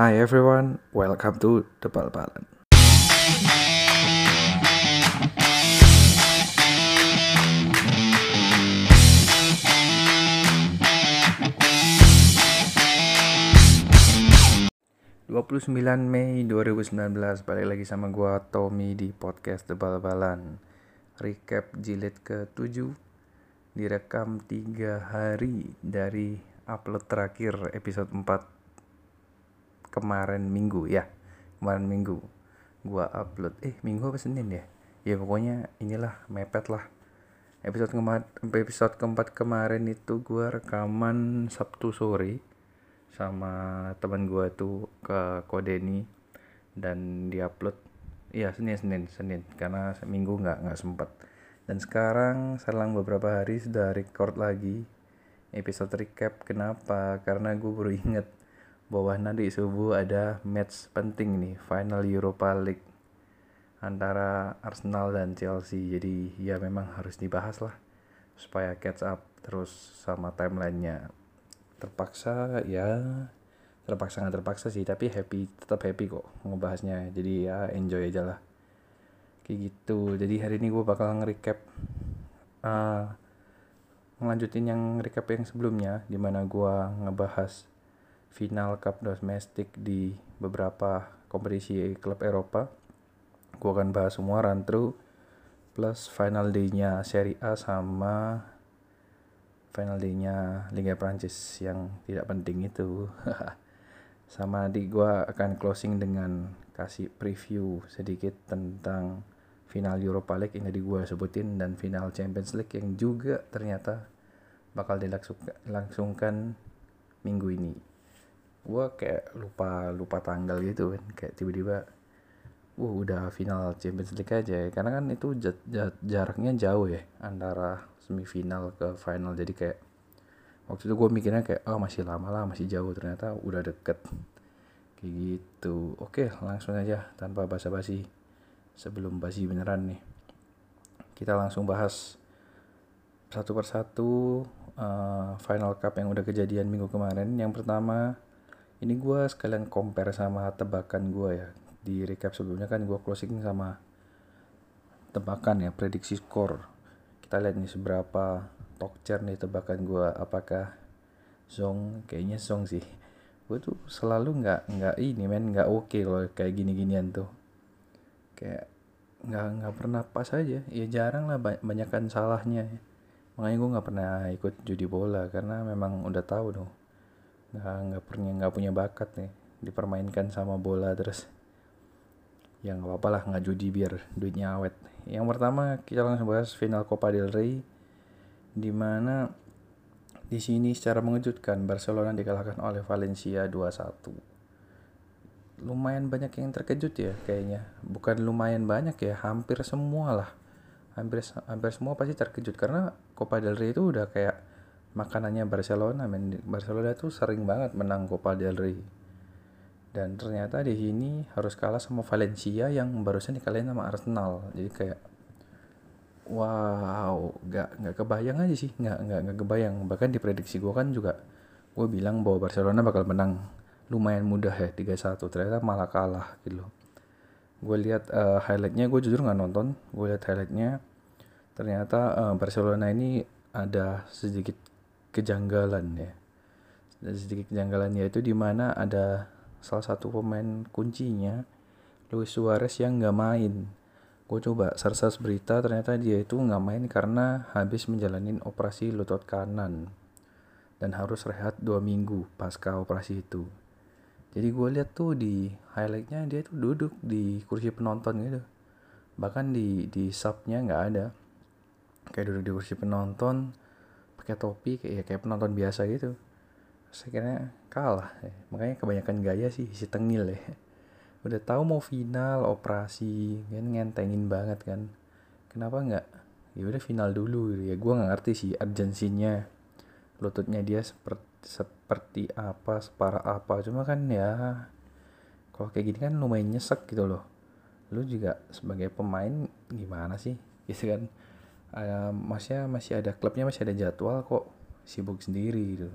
Hi everyone, welcome to The Bal-Balan. ...29 Mei 2019 Balik lagi sama gua Tommy di podcast The Bal-Balan Recap jilid ke-7 Direkam 3 hari dari upload terakhir episode 4 Kemarin minggu ya. Kemarin minggu Gua upload, eh minggu apa Senin ya? Ya pokoknya inilah mepet lah. Episode, kema episode keempat kemarin itu gua rekaman Sabtu sore sama teman gue tuh ke Kodeni dan diupload. Iya Senin Senin Senin. Karena minggu nggak nggak sempat dan sekarang selang beberapa hari sudah record lagi episode recap. Kenapa? Karena gue baru inget bahwa nanti subuh ada match penting nih final Europa League antara Arsenal dan Chelsea. Jadi ya memang harus dibahas lah supaya catch up terus sama timelinenya. Terpaksa ya terpaksa nggak terpaksa sih tapi happy tetap happy kok ngebahasnya. Jadi ya enjoy aja lah. Kayak gitu. Jadi hari ini gue bakal nge-recap uh, ngelanjutin yang recap yang sebelumnya di mana gue ngebahas final cup domestik di beberapa kompetisi klub Eropa gue akan bahas semua run through plus final day-nya Serie A sama final day-nya Liga Prancis yang tidak penting itu. Sama di gue akan closing dengan kasih preview sedikit tentang final Europa League yang tadi gue sebutin dan final Champions League yang juga ternyata bakal dilangsungkan minggu ini. Gue kayak lupa lupa tanggal gitu kan, kayak tiba-tiba uh udah final Champions League aja ya. karena kan itu jaraknya jauh ya antara semifinal ke final. Jadi kayak waktu itu gue mikirnya kayak oh masih lama lah masih jauh. Ternyata udah deket. Kayak gitu. Oke langsung aja tanpa basa-basi. Sebelum basi beneran nih. Kita langsung bahas satu persatu uh, final cup yang udah kejadian minggu kemarin. Yang pertama ini gue sekalian compare sama tebakan gue ya. Di recap sebelumnya kan gue closing sama tebakan ya prediksi skor. Kita lihat nih seberapa tokcer nih tebakan gue apakah Zong? Kayaknya Zong sih. Gue tuh selalu nggak nggak ini men nggak oke okay loh kayak gini ginian tuh. Kayak nggak nggak pernah pas aja. Ya jarang lah banyakkan salahnya. Makanya gue nggak pernah ikut judi bola karena memang udah tahu dong nggak nggak punya nggak punya bakat nih dipermainkan sama bola terus yang nggak apa-apa lah nggak judi biar duitnya awet yang pertama kita langsung bahas final Copa del Rey di mana di sini secara mengejutkan Barcelona dikalahkan oleh Valencia 2-1. Lumayan banyak yang terkejut ya kayaknya. Bukan lumayan banyak ya, hampir semua lah. Hampir hampir semua pasti terkejut karena Copa del Rey itu udah kayak makanannya Barcelona. Men. Barcelona tuh sering banget menang Copa del Rey. Dan ternyata di sini harus kalah sama Valencia yang barusan dikalahin sama Arsenal. Jadi kayak wow, nggak nggak kebayang aja sih, nggak nggak nggak kebayang. Bahkan di prediksi gue kan juga gue bilang bahwa Barcelona bakal menang lumayan mudah ya 3-1 ternyata malah kalah gitu loh. Gue lihat uh, highlightnya gue jujur nggak nonton, gue lihat highlightnya ternyata uh, Barcelona ini ada sedikit kejanggalan ya. Ada sedikit kejanggalan yaitu di mana ada salah satu pemain kuncinya Luis Suarez yang nggak main. Gue coba search berita ternyata dia itu nggak main karena habis menjalani operasi lutut kanan dan harus rehat dua minggu pasca operasi itu. Jadi gue lihat tuh di highlightnya dia tuh duduk di kursi penonton gitu. Bahkan di di subnya nggak ada. Kayak duduk di kursi penonton pakai topi kayak ya kayak penonton biasa gitu. Saya kira kalah ya. makanya kebanyakan gaya sih si tengil ya. Udah tahu mau final operasi kan ngentengin banget kan. Kenapa nggak? Ya udah final dulu ya gue nggak ngerti sih urgensinya. Lututnya dia seperti seperti apa separah apa. Cuma kan ya kalau kayak gini kan lumayan nyesek gitu loh. Lu juga sebagai pemain gimana sih? Gitu kan uh, masih masih ada klubnya masih ada jadwal kok sibuk sendiri gitu.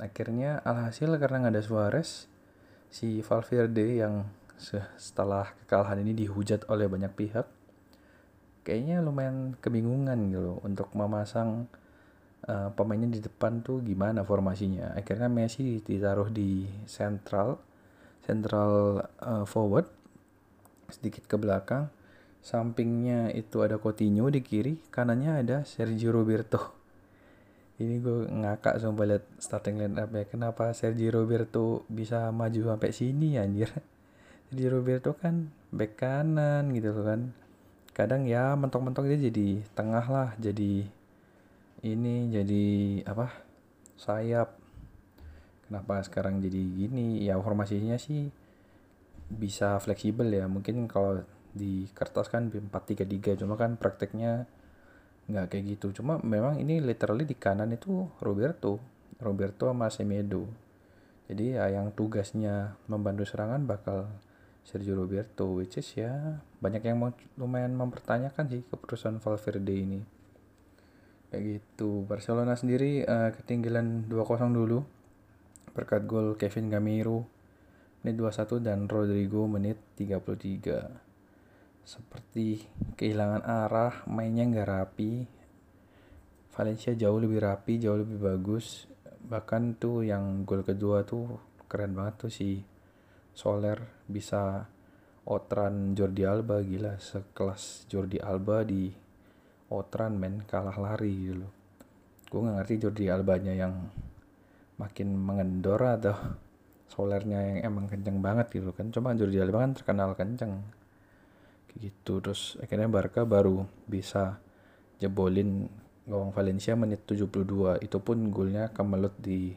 Akhirnya alhasil karena nggak ada Suarez si Valverde yang setelah kekalahan ini dihujat oleh banyak pihak kayaknya lumayan kebingungan gitu untuk memasang uh, pemainnya di depan tuh gimana formasinya. Akhirnya Messi ditaruh di central central uh, forward sedikit ke belakang sampingnya itu ada Coutinho di kiri kanannya ada Sergio Roberto. Ini gue ngakak sama lihat starting line up ya kenapa Sergio Roberto bisa maju sampai sini anjir? Sergio Roberto kan back kanan gitu kan. Kadang ya mentok-mentok dia jadi tengah lah jadi ini jadi apa sayap. Kenapa sekarang jadi gini? Ya formasinya sih bisa fleksibel ya. Mungkin kalau di kertas kan 433 cuma kan prakteknya nggak kayak gitu. Cuma memang ini literally di kanan itu Roberto. Roberto sama Semedo. Jadi ya yang tugasnya membantu serangan bakal Sergio Roberto which is ya banyak yang lumayan mempertanyakan sih keputusan Valverde ini. Kayak gitu. Barcelona sendiri uh, ketinggalan 2-0 dulu. Berkat gol Kevin Gamiro menit 21 dan Rodrigo menit 33 seperti kehilangan arah mainnya nggak rapi. Valencia jauh lebih rapi jauh lebih bagus. Bahkan tuh yang gol kedua tuh keren banget tuh si Soler bisa Otran Jordi Alba gila. Sekelas Jordi Alba di Otran men kalah lari gitu. Loh gue nggak ngerti Jordi Albanya yang makin mengendor atau Solernya yang emang kenceng banget gitu kan. Cuma Jordi Alba kan terkenal kenceng gitu. Terus akhirnya Barca baru bisa jebolin gawang Valencia menit 72 itu pun golnya kemelut di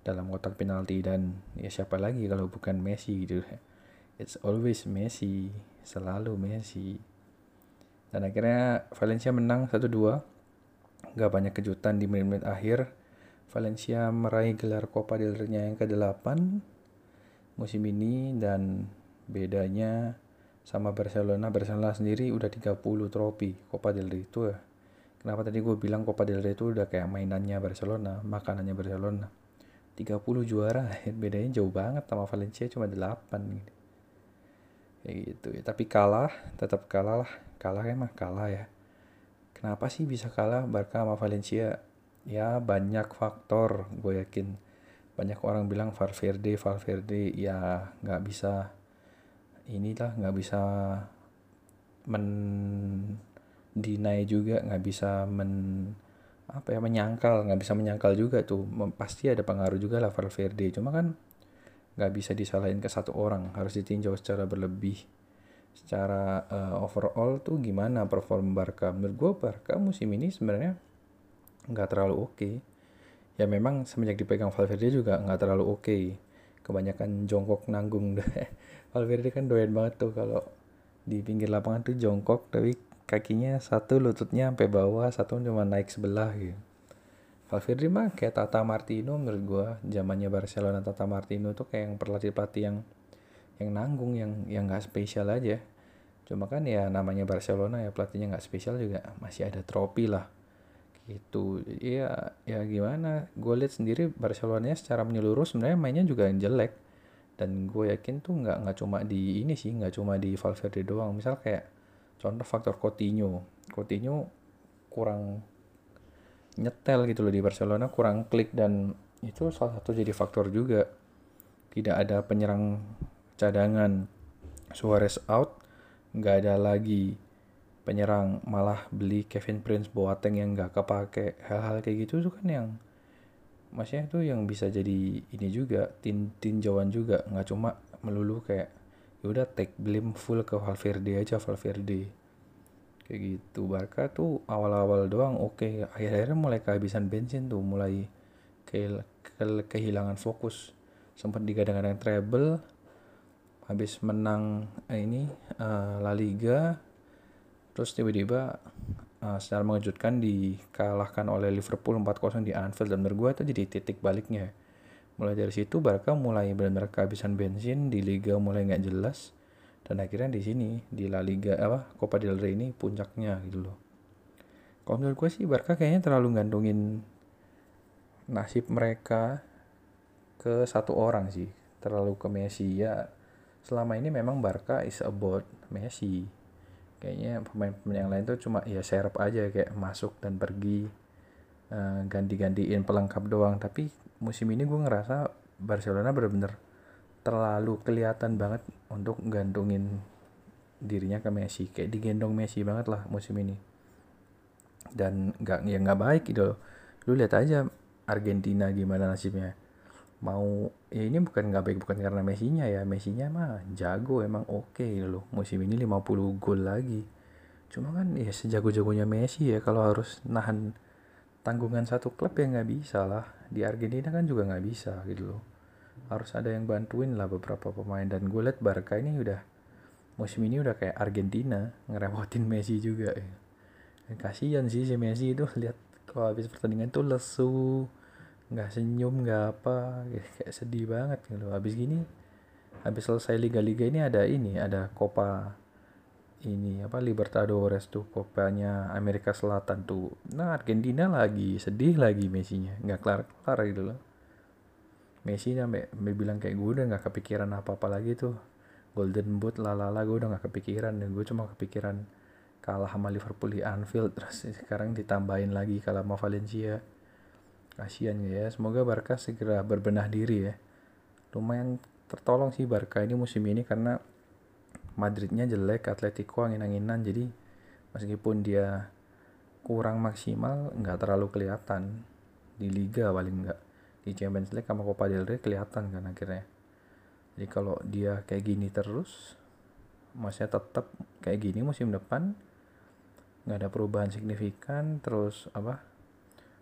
dalam kotak penalti. Dan ya siapa lagi kalau bukan Messi gitu. It's always Messi selalu Messi. Dan akhirnya Valencia menang 1-2 gak banyak kejutan di menit-menit akhir. Valencia meraih gelar Copa del Rey yang ke-8 musim ini. Dan bedanya sama Barcelona Barcelona sendiri udah 30 trofi Copa del Rey itu ya. Kenapa tadi gue bilang Copa del Rey itu udah kayak mainannya Barcelona makanannya Barcelona? 30 juara bedanya jauh banget sama Valencia cuma 8 gitu. Kayak gitu ya. Tapi kalah tetap kalah lah. Kalah emang kalah ya. Kenapa sih bisa kalah Barca sama Valencia? Ya banyak faktor gue yakin. Banyak orang bilang Valverde Valverde ya nggak bisa inilah nggak bisa men deny juga nggak bisa men apa ya menyangkal nggak bisa menyangkal juga tuh pasti ada pengaruh juga lah Valverde cuma kan nggak bisa disalahin ke satu orang harus ditinjau secara berlebih secara uh, overall tuh gimana perform Barca menurut gue Barca musim ini sebenarnya nggak terlalu oke okay. ya memang semenjak dipegang Valverde juga nggak terlalu oke okay. Kebanyakan jongkok nanggung Valverde kan doyan banget tuh kalau di pinggir lapangan tuh jongkok tapi kakinya satu lututnya sampai bawah satu cuma naik sebelah gitu. Valverde mah kayak Tata Martino menurut gua. Zamannya Barcelona Tata Martino tuh kayak yang pelatih pelatih yang yang nanggung yang yang nggak spesial aja. Cuma kan ya namanya Barcelona ya pelatihnya nggak spesial juga. Masih ada trofi lah gitu. Iya ya gimana? Gue lihat sendiri Barcelona secara menyeluruh sebenarnya mainnya juga jelek. Dan gue yakin tuh nggak nggak cuma di ini sih nggak cuma di Valverde doang. Misal kayak contoh faktor Coutinho. Coutinho kurang nyetel gitu loh di Barcelona kurang klik dan itu salah satu jadi faktor juga. Tidak ada penyerang cadangan. Suarez out nggak ada lagi penyerang malah beli Kevin Prince Boateng yang nggak kepake. Hal-hal kayak gitu tuh kan yang maksudnya itu yang bisa jadi ini juga tin tinjauan juga. Nggak cuma melulu kayak yaudah take blame full ke Valverde aja Valverde. Kayak gitu. Barca tuh awal-awal doang oke. Okay. akhir-akhirnya mulai kehabisan bensin tuh mulai ke, ke kehilangan fokus. Sempat digadang-gadang treble habis menang eh, ini uh, La Liga terus tiba-tiba uh, secara mengejutkan dikalahkan oleh Liverpool 4-0 di Anfield. Dan menurut gue itu jadi titik baliknya. Mulai dari situ Barca mulai benar-benar kehabisan bensin di Liga mulai nggak jelas dan akhirnya di sini di La Liga apa Copa del Rey ini puncaknya gitu loh. Kalau menurut gue sih Barca kayaknya terlalu gantungin nasib mereka ke satu orang sih. Terlalu ke Messi. Ya selama ini memang Barca is about Messi kayaknya pemain-pemain yang lain tuh cuma ya serap aja kayak masuk dan pergi uh, ganti-gantiin pelengkap doang. Tapi musim ini gue ngerasa Barcelona bener-bener terlalu kelihatan banget untuk gantungin dirinya ke Messi. Kayak digendong Messi banget lah musim ini. Dan nggak ya nggak baik gitu lu lihat aja Argentina gimana nasibnya. Mau ya ini bukan nggak baik bukan karena Messi-nya ya. Messi-nya mah jago emang oke okay, gitu loh. Musim ini 50 gol lagi. Cuma kan ya sejago-jagonya Messi ya. Kalau harus nahan tanggungan satu klub ya nggak bisa lah. Di Argentina kan juga nggak bisa gitu loh. Harus ada yang bantuin lah beberapa pemain. Dan gue liat Barca ini udah musim ini udah kayak Argentina ngerepotin Messi juga ya. kasihan sih si Messi itu. Lihat kalau habis pertandingan tuh lesu nggak senyum nggak apa kayak sedih banget gitu. Habis gini habis selesai liga-liga ini ada ini ada Copa ini apa Libertadores tuh Copanya Amerika Selatan tuh. Nah Argentina lagi sedih lagi Messi-nya nggak kelar kelar gitu loh. Messi sampai, bilang kayak gue udah nggak kepikiran apa apa lagi tuh. Golden Boot lalala gue udah nggak kepikiran dan gue cuma kepikiran kalah sama Liverpool di Anfield terus sekarang ditambahin lagi kalah sama Valencia kasihan ya semoga Barca segera berbenah diri ya. Lumayan tertolong sih Barca ini musim ini karena Madridnya jelek Atletico angin-anginan jadi meskipun dia kurang maksimal nggak terlalu kelihatan. Di Liga paling nggak di Champions League sama Copa del Rey kelihatan kan akhirnya. Jadi kalau dia kayak gini terus masih tetap kayak gini musim depan nggak ada perubahan signifikan terus apa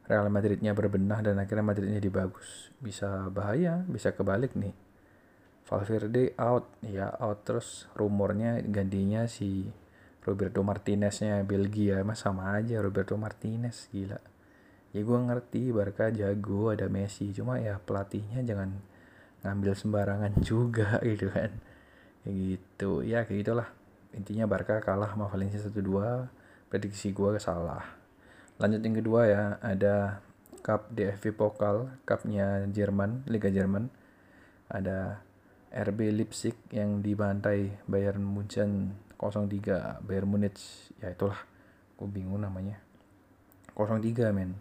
Real Madridnya berbenah dan akhirnya Madridnya dibagus bisa bahaya bisa kebalik nih. Valverde out. Ya out terus. Rumornya gantinya si Roberto Martineznya Belgia. Mas sama aja Roberto Martinez gila. Ya gue ngerti Barca jago ada Messi. Cuma ya pelatihnya jangan ngambil sembarangan juga gitu kan. Kayak gitu. Ya kayak gitulah. Intinya Barca kalah sama Valencia 1-2 prediksi gue salah lanjut yang kedua ya ada Cup DFB Pokal Cupnya Jerman Liga Jerman. Ada RB Leipzig yang dibantai Bayern Munchen 03 Bayern Munich ya itulah gue bingung namanya. 03 men.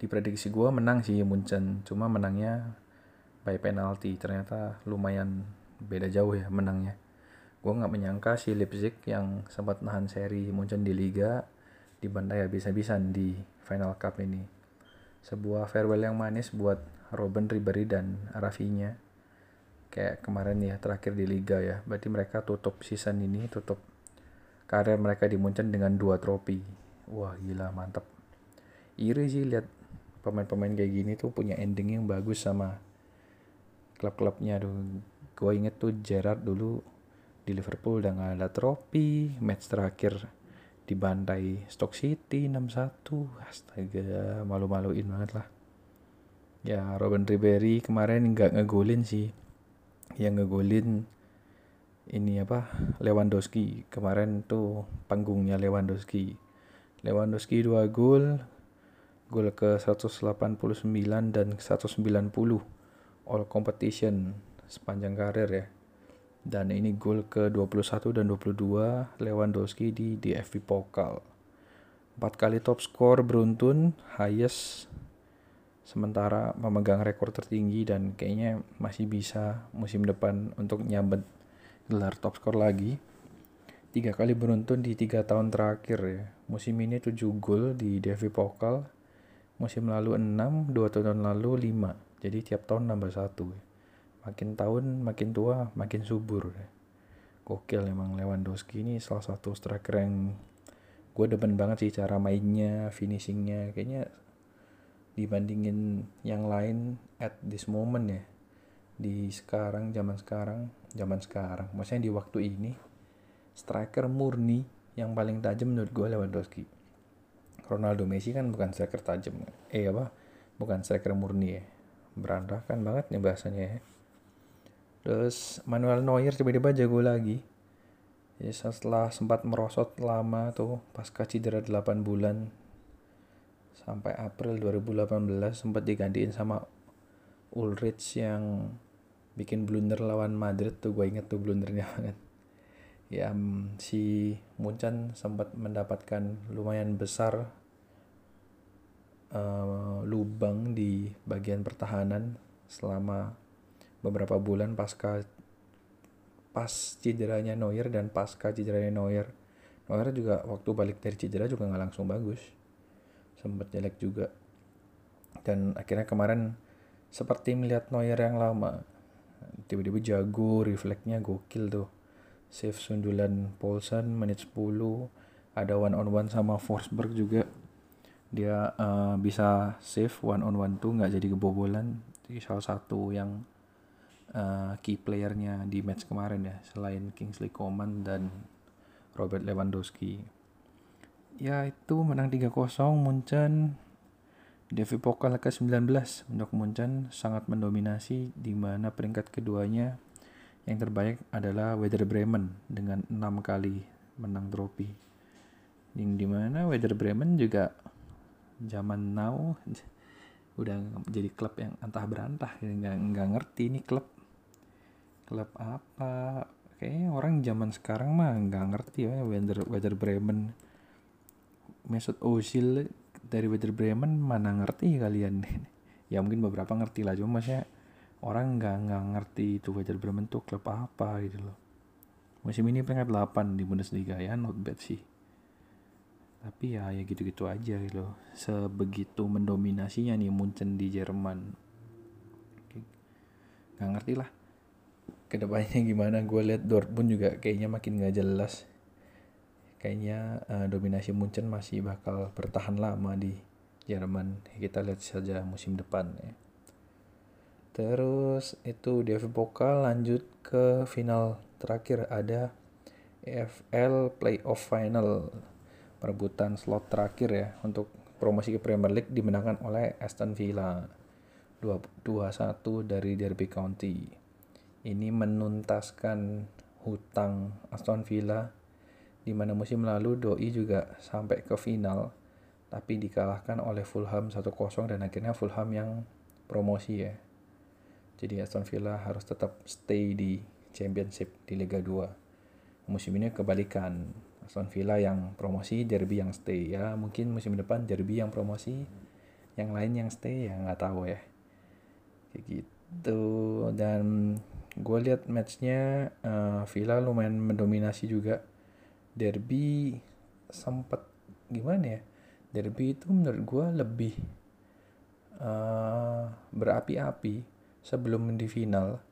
Di prediksi gue menang sih Munchen cuma menangnya by penalti ternyata lumayan beda jauh ya menangnya. Gue nggak menyangka si Leipzig yang sempat nahan seri Munchen di Liga dibantai habis-habisan di Final Cup ini. Sebuah farewell yang manis buat Robin Ribery dan Rafinya. Kayak kemarin ya terakhir di Liga ya. Berarti mereka tutup season ini, tutup karir mereka di Munchen dengan dua trofi. Wah gila mantap. Iri sih lihat pemain-pemain kayak gini tuh punya ending yang bagus sama klub-klubnya tuh. Gue inget tuh Gerard dulu di Liverpool udah gak ada trofi. Match terakhir dibantai Stock City 6-1 astaga malu-maluin banget lah. Ya Robin Ribery kemarin nggak ngegolin sih. Yang ngegolin ini apa Lewandowski. Kemarin tuh panggungnya Lewandowski. Lewandowski 2 gol gol ke 189 dan 190 all competition sepanjang karir ya dan ini gol ke 21 dan 22 Lewandowski di DFB Pokal. Empat kali top skor beruntun, highest sementara memegang rekor tertinggi dan kayaknya masih bisa musim depan untuk nyabet gelar top skor lagi. Tiga kali beruntun di tiga tahun terakhir ya. Musim ini 7 gol di DFB Pokal. Musim lalu 6, dua tahun lalu 5. Jadi tiap tahun nambah satu ya makin tahun makin tua makin subur. Gokil emang Lewandowski ini salah satu striker yang gue demen banget sih cara mainnya finishingnya. Kayaknya dibandingin yang lain at this moment ya di sekarang zaman sekarang zaman sekarang. Maksudnya di waktu ini striker murni yang paling tajam menurut gue Lewandowski. Ronaldo Messi kan bukan striker tajam. Eh apa? Bukan striker murni ya. Berantakan banget nih bahasanya ya Terus Manuel Neuer tiba-tiba jago lagi. Jadi setelah sempat merosot lama tuh pasca cedera 8 bulan sampai April 2018 sempat digantiin sama Ulrich yang bikin blunder lawan Madrid tuh gue inget tuh blundernya banget ya si Muncan sempat mendapatkan lumayan besar uh, lubang di bagian pertahanan selama beberapa bulan pasca pas cederanya Neuer dan pasca cederanya Neuer. Neuer juga waktu balik dari cedera juga nggak langsung bagus. Sempat jelek juga. Dan akhirnya kemarin seperti melihat Neuer yang lama tiba-tiba jago refleksnya gokil tuh. Save sundulan Paulsen menit 10 ada one on one sama Forsberg juga. Dia uh, bisa save one on one tuh nggak jadi kebobolan. Itu salah satu yang uh, key playernya di match kemarin ya selain Kingsley Coman dan Robert Lewandowski ya itu menang 3-0 Munchen Devi Pokal ke-19 untuk Munchen sangat mendominasi di mana peringkat keduanya yang terbaik adalah Werder Bremen dengan enam kali menang trofi. Yang di mana Werder Bremen juga zaman now udah jadi klub yang entah berantah nggak nggak ngerti ini klub klub apa? Kayaknya orang zaman sekarang mah nggak ngerti ya Werder Werder Bremen. Mesut Ozil dari Werder Bremen mana ngerti kalian? Ya mungkin beberapa ngerti lah cuma maksudnya orang nggak nggak ngerti itu Werder Bremen tuh klub apa gitu loh. Musim ini peringkat 8 di Bundesliga ya not bad sih. Tapi ya ya gitu-gitu aja gitu loh. Sebegitu mendominasinya nih Munchen di Jerman. Nggak ngerti lah ke depannya gimana gue lihat Dortmund juga kayaknya makin nggak jelas kayaknya uh, dominasi Munchen masih bakal bertahan lama di Jerman kita lihat saja musim depan ya Terus itu di FA Pokal lanjut ke final terakhir ada EFL Playoff Final. Perebutan slot terakhir ya untuk promosi ke Premier League dimenangkan oleh Aston Villa. 2-1 dari Derby County. Ini menuntaskan hutang Aston Villa di mana musim lalu Doi juga sampai ke final tapi dikalahkan oleh Fulham 1-0 dan akhirnya Fulham yang promosi ya jadi Aston Villa harus tetap stay di Championship di Liga 2. Musim ini kebalikan. Aston Villa yang promosi, Derby yang stay ya. Mungkin musim depan Derby yang promosi, yang lain yang stay ya nggak tahu ya. Kayak gitu. Dan gue lihat matchnya uh, Villa lumayan mendominasi juga. Derby sempat gimana ya? Derby itu menurut gue lebih uh, berapi-api sebelum di final.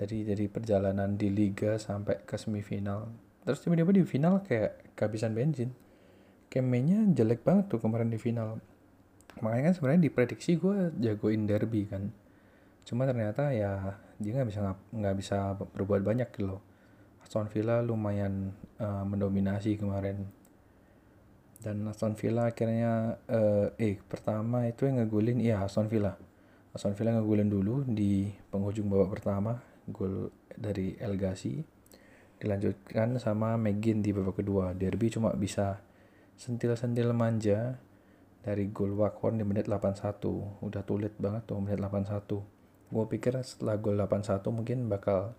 Dari dari perjalanan di liga sampai ke semifinal. Terus tiba-tiba di final kayak kehabisan bensin. Kemenya jelek banget tuh kemarin di final. Makanya kan sebenarnya diprediksi gue jagoin derby kan. Cuma ternyata ya dia nggak bisa nggak bisa berbuat banyak gitu loh. Aston Villa lumayan uh, mendominasi kemarin. Dan Aston Villa akhirnya uh, eh pertama itu yang ngegulin iya Aston Villa. Aston Villa ngegulin dulu di penghujung babak pertama gol dari El Ghazi. Dilanjutkan sama McGinn di babak kedua. Derby cuma bisa sentil-sentil manja dari gol Waghorn di menit 81 udah tulit banget tuh menit 81 gue pikir setelah gol 81 mungkin bakal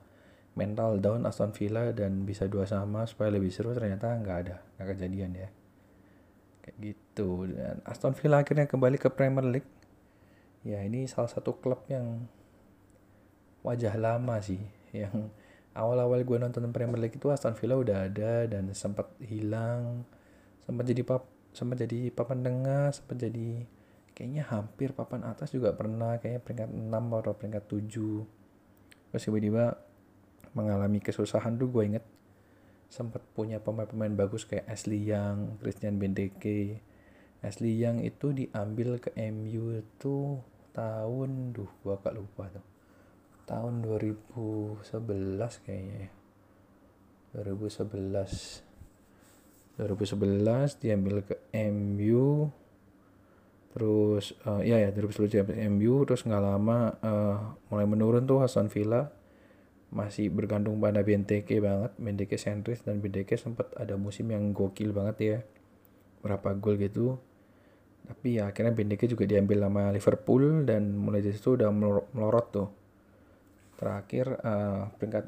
mental down Aston Villa dan bisa dua sama supaya lebih seru. Ternyata nggak ada nggak kejadian ya. Kayak gitu. Dan Aston Villa akhirnya kembali ke Premier League. Ya ini salah satu klub yang wajah lama sih yang awal-awal gue nonton Premier League itu Aston Villa udah ada dan sempat hilang sempat jadi pap sempat jadi papan tengah sempat jadi kayaknya hampir papan atas juga pernah kayaknya peringkat 6 atau peringkat 7 terus tiba-tiba mengalami kesusahan tuh gue inget sempat punya pemain-pemain bagus kayak Ashley Young, Christian Benteke, Ashley Young itu diambil ke MU itu tahun duh gua agak lupa tuh. Tahun 2011 kayaknya ya. 2011 2011 diambil ke MU terus uh, ya ya 2011 diambil ke MU terus nggak lama uh, mulai menurun tuh Aston Villa. Masih bergantung pada BNTK banget BNTK sentris dan BNTK sempat ada musim yang gokil banget ya. Berapa gol gitu. Tapi ya akhirnya Benteke juga diambil sama Liverpool dan mulai dari situ udah melorot tuh. Terakhir uh, peringkat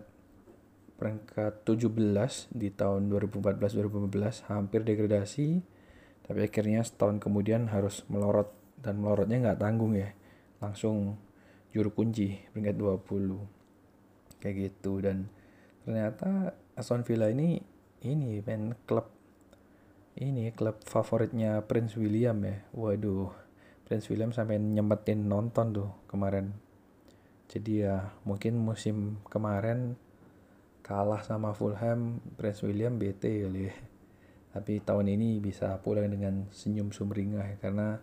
peringkat 17 di tahun 2014-2015 hampir degradasi tapi akhirnya setahun kemudian harus melorot dan melorotnya nggak tanggung ya. Langsung juru kunci peringkat 20 kayak gitu. Dan ternyata Aston Villa ini ini main klub ini klub favoritnya Prince William ya. Waduh Prince William sampai nyempetin nonton tuh kemarin. Jadi ya mungkin musim kemarin kalah sama Fulham Prince William BT kali ya tapi tahun ini bisa pulang dengan senyum sumringah karena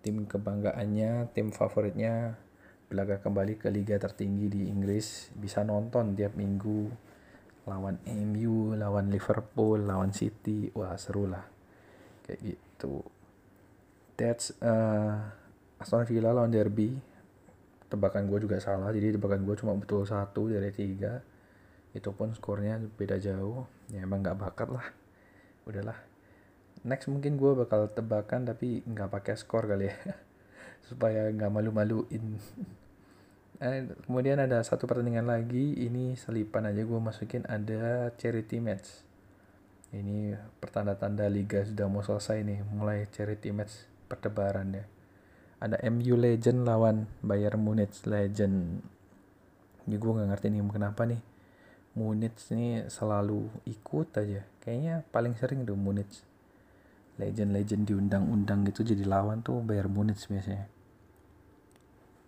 tim kebanggaannya tim favoritnya belaga kembali ke liga tertinggi di Inggris. Bisa nonton tiap minggu lawan MU lawan Liverpool lawan City. Wah seru lah. Kayak gitu. That's uh, Aston Villa lawan Derby. Tebakan gue juga salah jadi tebakan gue cuma betul satu dari tiga. Itu pun skornya beda jauh. Ya emang nggak bakat lah udahlah. Next mungkin gue bakal tebakan tapi nggak pakai skor kali ya. Supaya nggak malu-maluin. Eh, kemudian ada satu pertandingan lagi ini selipan aja gue masukin ada charity match. Ini pertanda-tanda liga sudah mau selesai nih mulai charity match perdebaran ya ada MU Legend lawan Bayern Munich Legend. Ini gue nggak ngerti nih kenapa nih? Munich ini selalu ikut aja kayaknya paling sering tuh Munich. Legend-legend diundang-undang gitu jadi lawan tuh Bayern Munich biasanya.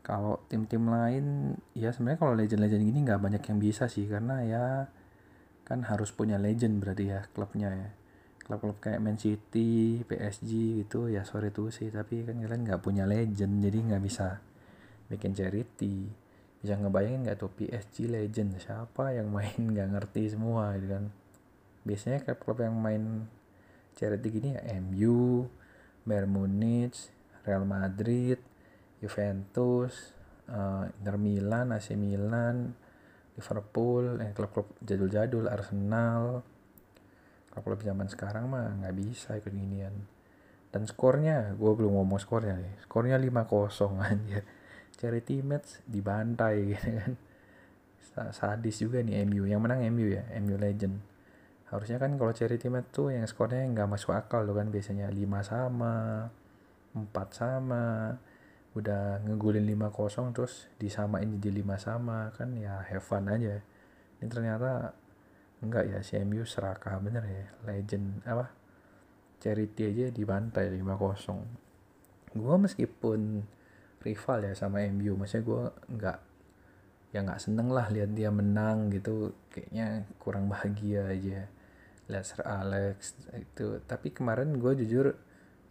Kalau tim-tim lain ya sebenarnya kalau legend-legend gini nggak banyak yang bisa sih karena ya kan harus punya legend berarti ya klubnya ya. Klub-klub kayak Man City, PSG gitu ya sorry tuh sih tapi kan kalian nggak punya legend jadi nggak bisa bikin charity. Bisa ngebayangin nggak tuh PSG legend siapa yang main nggak ngerti semua gitu kan biasanya kayak klub yang main charity gini ya MU, Bayern Munich, Real Madrid, Juventus, uh, Inter Milan, AC Milan, Liverpool, yang klub-klub jadul-jadul, Arsenal, klub-klub zaman sekarang mah nggak bisa ikut ginian. Dan skornya, gue belum ngomong skornya nih. Skornya 5-0 aja. Charity match dibantai gitu kan. Sadis juga nih MU. Yang menang MU ya, MU Legend harusnya kan kalau charity match tuh yang skornya nggak masuk akal loh kan. Biasanya 5 sama 4 sama udah ngegulin 5-0 terus disamain jadi 5 sama kan ya have fun aja. Ini ternyata enggak ya si MU serakah bener ya. Legend apa charity aja dibantai 5-0 gue meskipun rival ya sama MU maksudnya gue nggak ya nggak seneng lah lihat dia menang gitu. Kayaknya kurang bahagia aja lihat Sir Alex itu. Tapi kemarin gue jujur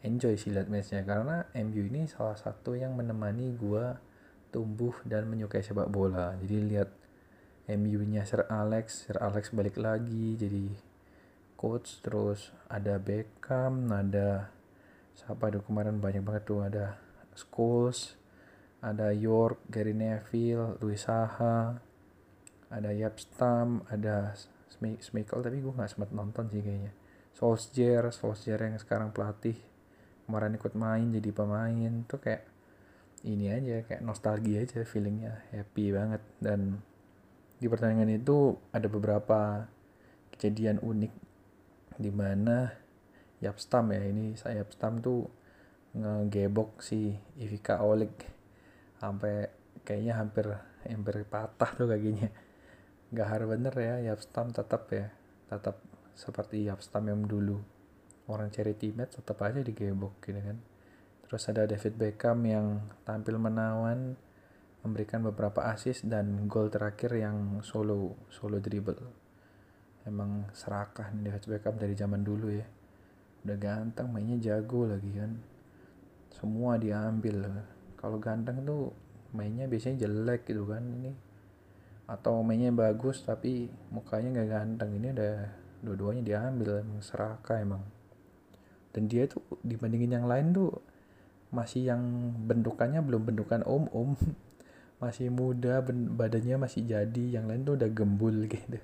enjoy sih lihat matchnya karena MU ini salah satu yang menemani gue tumbuh dan menyukai sepak bola. Jadi lihat MU nya Sir Alex Sir Alex balik lagi jadi coach terus ada Beckham ada siapa tuh kemarin banyak banget tuh ada Scholes ada York, Gary Neville, Luis Saha, ada Yapstam, ada Schmeichel tapi gue nggak sempat nonton sih kayaknya. Solskjaer, Solskjaer yang sekarang pelatih kemarin ikut main jadi pemain tuh kayak ini aja kayak nostalgia aja feelingnya happy banget. Dan di pertandingan itu ada beberapa kejadian unik di mana Yapstam ya ini saya Yapstam tuh ngegebok si Ivica Oleg. Sampai kayaknya hampir hampir patah tuh kakinya gahar bener ya Yapstam tetap ya. Tetap seperti Yapstam yang dulu. Orang charity match tetap aja digebok gitu kan. Terus ada David Beckham yang tampil menawan memberikan beberapa assist dan gol terakhir yang solo solo dribble. Emang serakah nih David Beckham dari zaman dulu ya. Udah ganteng mainnya jago lagi kan. Semua diambil. Kalau ganteng tuh mainnya biasanya jelek gitu kan ini atau mainnya bagus tapi mukanya nggak ganteng. Ini udah dua-duanya diambil emang serakah emang. Dan dia tuh dibandingin yang lain tuh masih yang bentukannya belum bentukan om om masih muda badannya masih jadi. Yang lain tuh udah gembul gitu.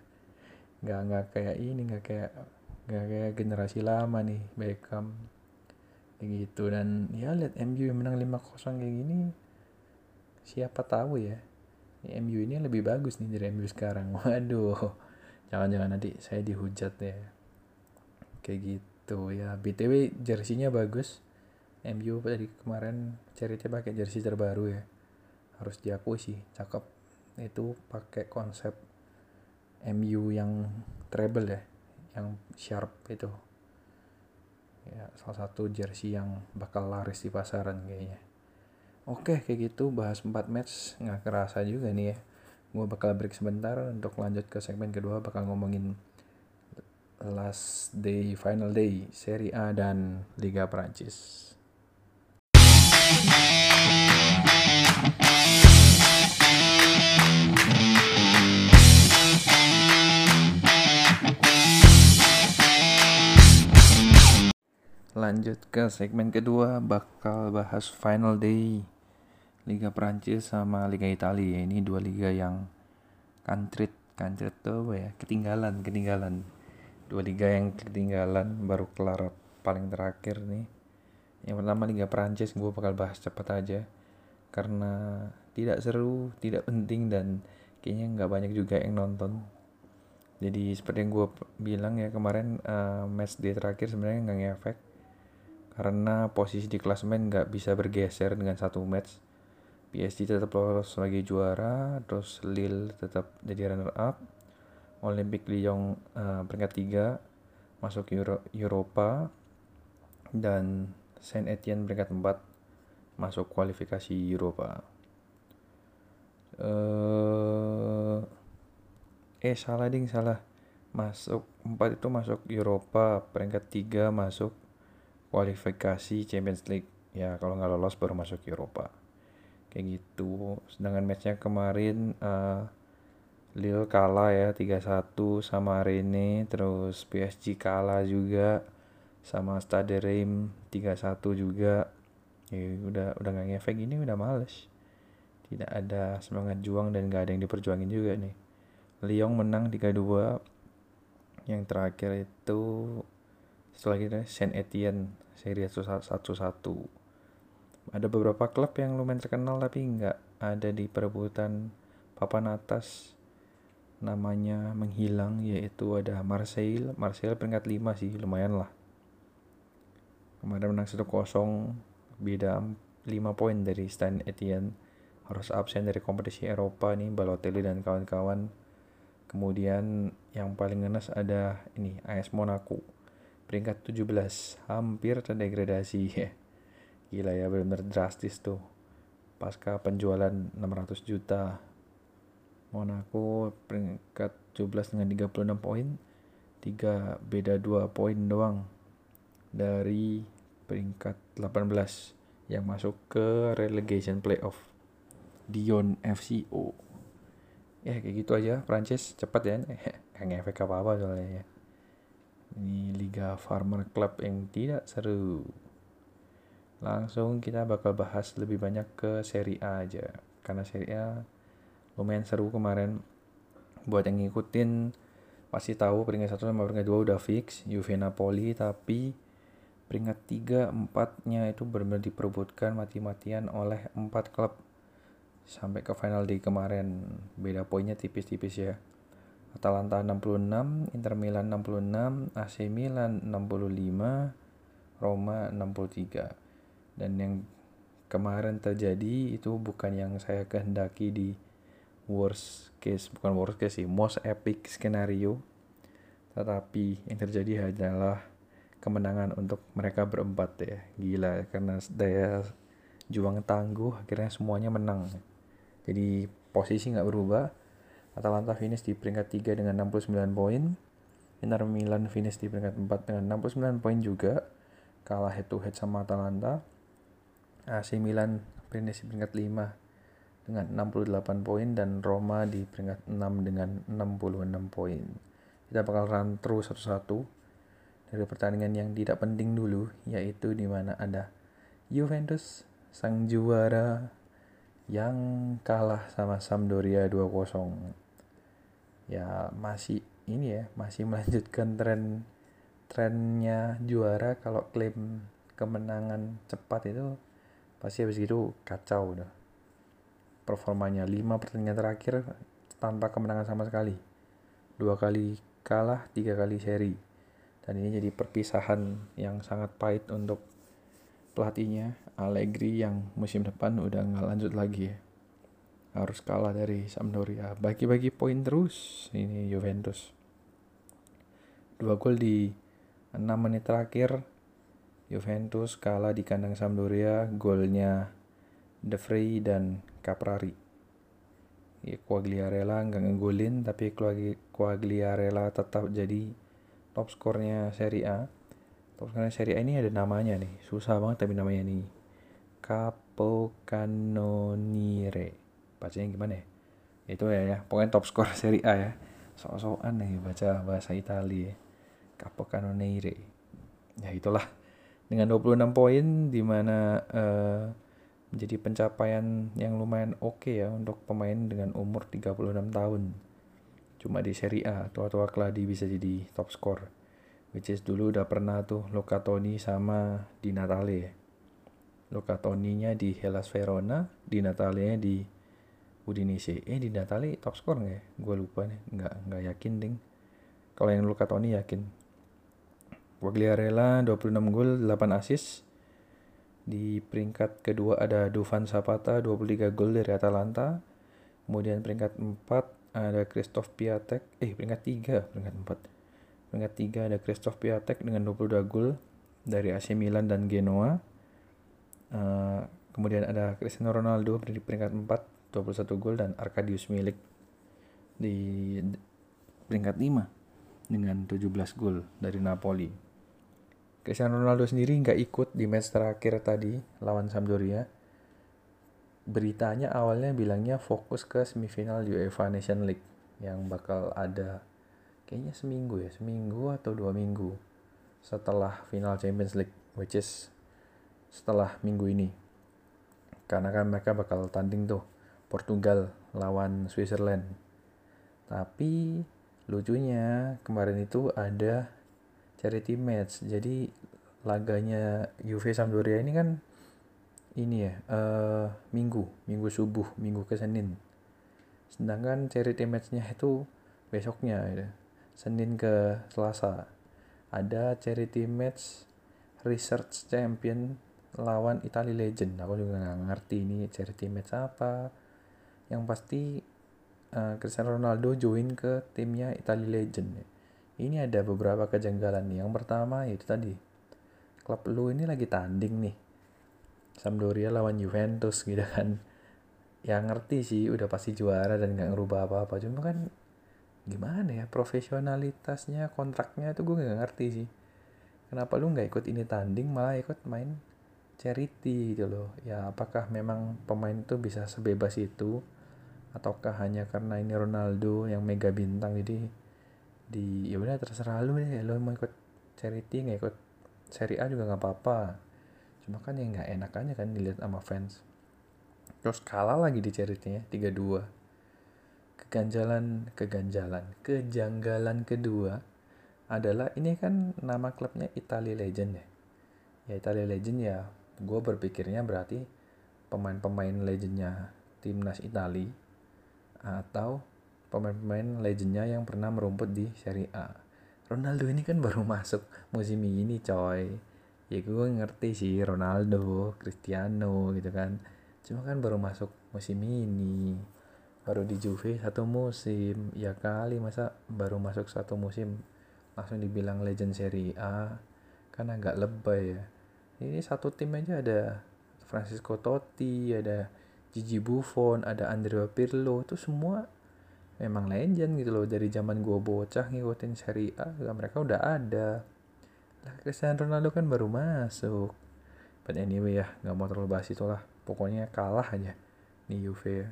Nggak nggak kayak ini nggak kayak nggak kayak generasi lama nih Beckham. Kayak gitu. Dan ya lihat MU menang 5-0 kayak gini siapa tahu ya MU ini lebih bagus nih dari MU sekarang. Waduh. Jangan-jangan nanti saya dihujat ya. Kayak gitu ya. Btw jersinya bagus. MU tadi kemarin ceritanya pakai jersey terbaru ya. Harus diakui sih cakep. Itu pakai konsep MU yang treble ya yang sharp itu. Ya salah satu jersey yang bakal laris di pasaran kayaknya oke kayak gitu bahas 4 match nggak kerasa juga nih ya. Gue bakal break sebentar untuk lanjut ke segmen kedua bakal ngomongin last day final day Serie A dan Liga Prancis Lanjut ke segmen kedua bakal bahas final day Liga Prancis sama Liga Italia. Ini dua liga yang kantrit kantrit tuh apa ya? Ketinggalan ketinggalan. Dua liga yang ketinggalan baru kelar paling terakhir nih. Yang pertama Liga Prancis gue bakal bahas cepat aja. Karena tidak seru tidak penting dan kayaknya nggak banyak juga yang nonton. Jadi seperti yang gue bilang ya kemarin uh, match day terakhir sebenarnya nggak ngefek. Karena posisi di klasemen nggak bisa bergeser dengan satu match. PSG tetap lolos sebagai juara, terus Lille tetap jadi runner up, Olympique Lyon uh, peringkat 3 masuk Euro Eropa dan Saint Etienne peringkat 4 masuk kualifikasi Eropa. Uh, eh salah ding salah. Masuk 4 itu masuk Eropa peringkat 3 masuk kualifikasi Champions League. Ya kalau nggak lolos baru masuk Eropa kayak gitu. Sedangkan matchnya kemarin uh, Lille kalah ya 3-1 sama Rene. Terus PSG kalah juga sama Stade Reims 3-1 juga. Ya udah udah nggak ngefek. Ini udah males. Tidak ada semangat juang dan nggak ada yang diperjuangin juga nih. Lyon menang 3-2 yang terakhir itu setelah itu Saint Etienne Serie 1-1 ada beberapa klub yang lumayan terkenal tapi nggak ada di perebutan papan atas. Namanya menghilang yaitu ada Marseille. Marseille peringkat 5 sih lumayan lah. Kemarin menang 1-0 beda 5 poin dari Saint Etienne. Harus absen dari kompetisi Eropa nih Balotelli dan kawan-kawan. Kemudian yang paling ngenes ada ini AS Monaco. Peringkat 17 hampir terdegradasi. ya gila ya benar-benar drastis tuh. Pasca penjualan 600 juta. Monaco peringkat 17 dengan 36 poin 3 beda 2 poin doang dari peringkat 18 yang masuk ke relegation playoff. Dion FCO ya kayak gitu aja Prancis. Cepat ya nggak efek apa-apa soalnya ya. Ini Liga Farmer Club yang tidak seru. Langsung kita bakal bahas lebih banyak ke Serie A aja. Karena Serie A lumayan seru kemarin. Buat yang ngikutin pasti tahu peringkat satu sama peringkat dua udah fix Juve Napoli tapi peringkat tiga empatnya itu benar-benar diperebutkan mati-matian oleh empat klub sampai ke final day kemarin beda poinnya tipis-tipis ya Atalanta 66, Inter Milan 66, AC Milan 65, Roma 63. Dan yang kemarin terjadi itu bukan yang saya kehendaki di worst case, bukan worst case sih, most epic skenario. Tetapi yang terjadi adalah kemenangan untuk mereka berempat ya. Gila karena daya juang tangguh akhirnya semuanya menang. Jadi posisi nggak berubah, Atalanta finish di peringkat 3 dengan 69 poin. Inter Milan finish di peringkat 4 dengan 69 poin juga. Kalah head to head sama Atalanta. AC Milan finish di peringkat 5 dengan 68 poin dan Roma di peringkat 6 dengan 66 poin. Kita bakal run terus satu-satu dari pertandingan yang tidak penting dulu yaitu di mana ada Juventus sang juara yang kalah sama Sampdoria 2-0 ya masih ini ya masih melanjutkan tren trennya juara kalau klaim kemenangan cepat itu pasti habis itu kacau udah. Performanya 5 pertandingan terakhir tanpa kemenangan sama sekali. Dua kali kalah tiga kali seri. Dan ini jadi perpisahan yang sangat pahit untuk pelatihnya Allegri yang musim depan udah nggak lanjut lagi ya. Harus kalah dari Sampdoria. Bagi-bagi poin terus ini Juventus. Dua gol di 6 menit terakhir Juventus kalah di kandang Sampdoria golnya De Vrij dan Caprari. Ya, Quagliarella nggak ngegolin tapi Quagliarella tetap jadi top skornya Serie A. Top skornya Serie A ini ada namanya nih susah banget tapi namanya nih. Capocannoniere. Bacanya gimana ya? Itu ya ya. Pokoknya top skor Serie A ya. Sok-sokan nih baca bahasa Italia. Ya. Capocannoniere. Ya itulah dengan 26 poin di mana uh, menjadi pencapaian yang lumayan oke okay ya untuk pemain dengan umur 36 tahun. Cuma di Serie A, tua-tua Kladi bisa jadi top score. Which is dulu udah pernah tuh Locatoni sama Di Natale ya. Locatoninya di Hellas Verona, Di Natale di Udinese. Eh di Natale top score nggak ya? Gue lupa nih, nggak nggak yakin ding. Kalau yang Locatoni yakin. Quagliarella 26 gol, 8 assist. Di peringkat kedua ada Dufan Zapata 23 gol dari Atalanta. Kemudian peringkat 4 ada Christoph Piatek. Eh peringkat 3, peringkat 4. Peringkat 3 ada Christoph Piatek dengan 22 gol dari AC Milan dan Genoa. Uh, kemudian ada Cristiano Ronaldo di peringkat 4 21 gol dan Arkadius Milik di peringkat 5 dengan 17 gol dari Napoli. Cristiano Ronaldo sendiri nggak ikut di match terakhir tadi lawan Sampdoria. Beritanya awalnya bilangnya fokus ke semifinal UEFA Nation League yang bakal ada kayaknya seminggu ya, seminggu atau dua minggu setelah final Champions League, which is setelah minggu ini. Karena kan mereka bakal tanding tuh Portugal lawan Switzerland. Tapi lucunya kemarin itu ada charity match. Jadi laganya Juve Sampdoria ini kan ini ya uh, minggu minggu subuh minggu ke Senin sedangkan charity matchnya itu besoknya ya. Senin ke Selasa ada charity match research champion lawan Italy Legend aku juga nggak ngerti ini charity match apa yang pasti uh, Cristiano Ronaldo join ke timnya Italy Legend. Ini ada beberapa kejanggalan nih. Yang pertama itu tadi klub lu ini lagi tanding nih. Sampdoria lawan Juventus gitu kan. Yang ngerti sih udah pasti juara dan nggak ngerubah apa-apa. Cuma kan gimana ya profesionalitasnya kontraknya tuh gue nggak ngerti sih. Kenapa lu nggak ikut ini tanding malah ikut main charity gitu loh. Ya apakah memang pemain itu bisa sebebas itu? ataukah hanya karena ini Ronaldo yang mega bintang jadi di ya udah terserah lu deh lu mau ikut charity nggak ikut seri A juga nggak apa-apa. Cuma kan yang nggak enak aja kan dilihat sama fans. Terus kalah lagi di charity-nya 3-2 keganjalan keganjalan kejanggalan kedua adalah ini kan nama klubnya Italy Legend ya? Ya Italy Legend ya gue berpikirnya berarti pemain-pemain legendnya timnas Italia atau pemain-pemain legendnya yang pernah merumput di Serie A. Ronaldo ini kan baru masuk musim ini coy. Ya gue ngerti sih Ronaldo, Cristiano gitu kan. Cuma kan baru masuk musim ini. Baru di Juve satu musim. Ya kali masa baru masuk satu musim langsung dibilang legend Serie A. Kan agak lebay ya. Ini satu tim aja ada Francisco Totti, ada Gigi Buffon, ada Andrea Pirlo, itu semua memang legend gitu loh dari zaman gua bocah ngikutin Serie A mereka udah ada. Lah Cristiano Ronaldo kan baru masuk. But anyway ya nggak mau terlalu bahas itulah pokoknya kalah aja nih Juve.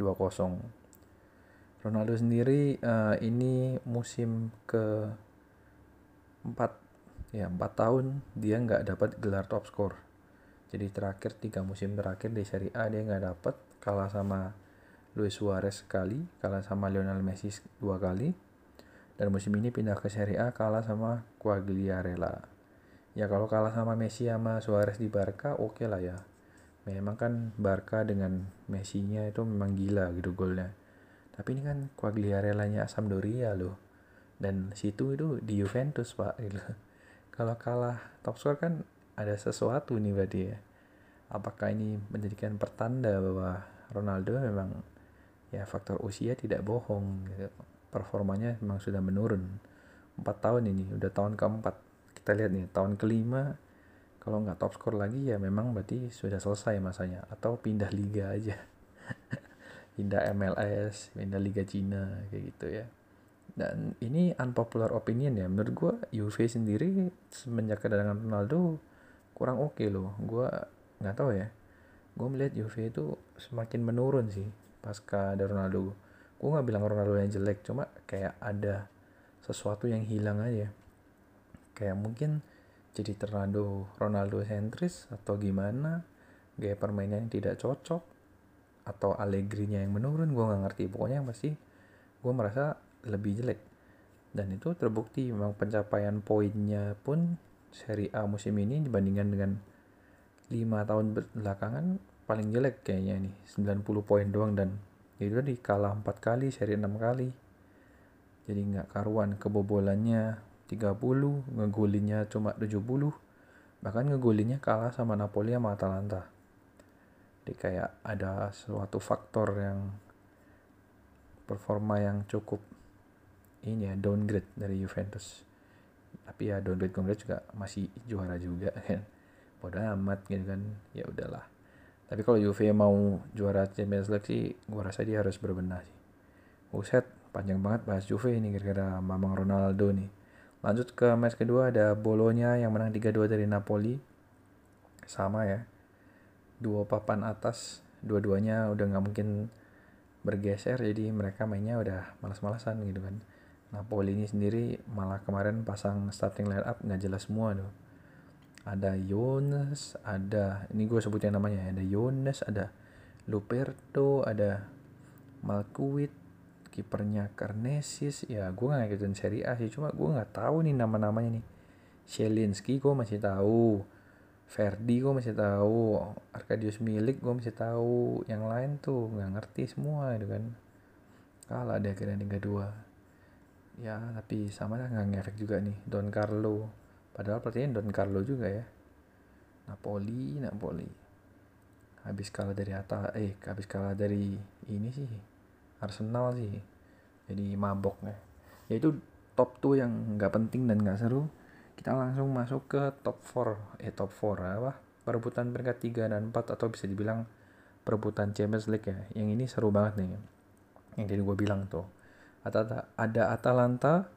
2-0 Ronaldo sendiri uh, ini musim ke 4 ya 4 tahun dia nggak dapat gelar top score. Jadi terakhir tiga musim terakhir di Serie A dia nggak dapet kalah sama Luis Suarez sekali kalah sama Lionel Messi dua kali. Dan musim ini pindah ke Serie A kalah sama Quagliarella. Ya kalau kalah sama Messi sama Suarez di Barca oke okay lah ya. Memang kan Barca dengan Messi-nya itu memang gila gitu golnya. Tapi ini kan Quagliarella-nya Sampdoria loh. Dan situ itu di Juventus pak gitu. Kalau kalah top score kan ada sesuatu nih berarti ya. Apakah ini menjadikan pertanda bahwa Ronaldo memang ya faktor usia tidak bohong. Performanya memang sudah menurun. Empat tahun ini udah tahun keempat. Kita lihat nih tahun kelima kalau nggak top score lagi ya memang berarti sudah selesai masanya. Atau pindah liga aja. Pindah MLS pindah liga Cina kayak gitu ya. Dan ini unpopular opinion ya. Menurut gue Juve sendiri semenjak kedatangan Ronaldo kurang oke okay loh. Gue nggak tahu ya. Gue melihat Juve itu semakin menurun sih pasca ada Ronaldo. Gue nggak bilang Ronaldo yang jelek cuma kayak ada sesuatu yang hilang aja. Kayak mungkin jadi terlalu Ronaldo sentris atau gimana? Gaya permainan yang tidak cocok atau Allegri-nya yang menurun gue nggak ngerti. Pokoknya yang pasti gue merasa lebih jelek. Dan itu terbukti memang pencapaian poinnya pun seri A musim ini dibandingkan dengan lima tahun belakangan paling jelek kayaknya nih 90 poin doang dan itu di kalah 4 kali seri 6 kali. Jadi nggak karuan kebobolannya. 30 ngegolinnya cuma 70 bahkan ngegolinnya kalah sama Napoli sama Atalanta. Jadi kayak ada suatu faktor yang performa yang cukup ini ya downgrade dari Juventus. Tapi ya downgrade downgrade juga masih juara juga kan. Bodoh amat gitu kan. Ya udahlah tapi kalau Juve mau juara Champions League sih gua rasa dia harus berbenah sih Buset, panjang banget bahas Juve ini gara-gara Mamang Ronaldo nih Lanjut ke match kedua ada Bolonya yang menang 3-2 dari Napoli. Sama ya. Dua papan atas, dua-duanya udah nggak mungkin bergeser jadi mereka mainnya udah malas-malasan gitu kan. Napoli ini sendiri malah kemarin pasang starting line up nggak jelas semua tuh. Ada Yones, ada ini gue sebutin namanya ada Yones, ada Luperto, ada Malkuit, kipernya Karnesis. Ya gue gak ngikutin seri A sih cuma gue nggak tahu nih nama-namanya nih. Shelinski gue masih tahu Ferdi gue masih tahu Arkadius Milik gue masih tahu. Yang lain tuh nggak ngerti semua itu kan. Kalah deh akhirnya tiga dua. Ya tapi sama lah nggak ngefek juga nih. Don Carlo padahal pertanyaan Don Carlo juga ya. Napoli Napoli. Habis kalah dari atas eh habis kalah dari ini sih Arsenal sih. Jadi mabok ya. Ya itu top 2 yang nggak penting dan nggak seru. Kita langsung masuk ke top 4 eh top 4 apa? Perebutan peringkat 3 dan 4 atau bisa dibilang perebutan Champions League ya. Yang ini seru banget nih. Yang tadi gue bilang tuh. Ada ada Atalanta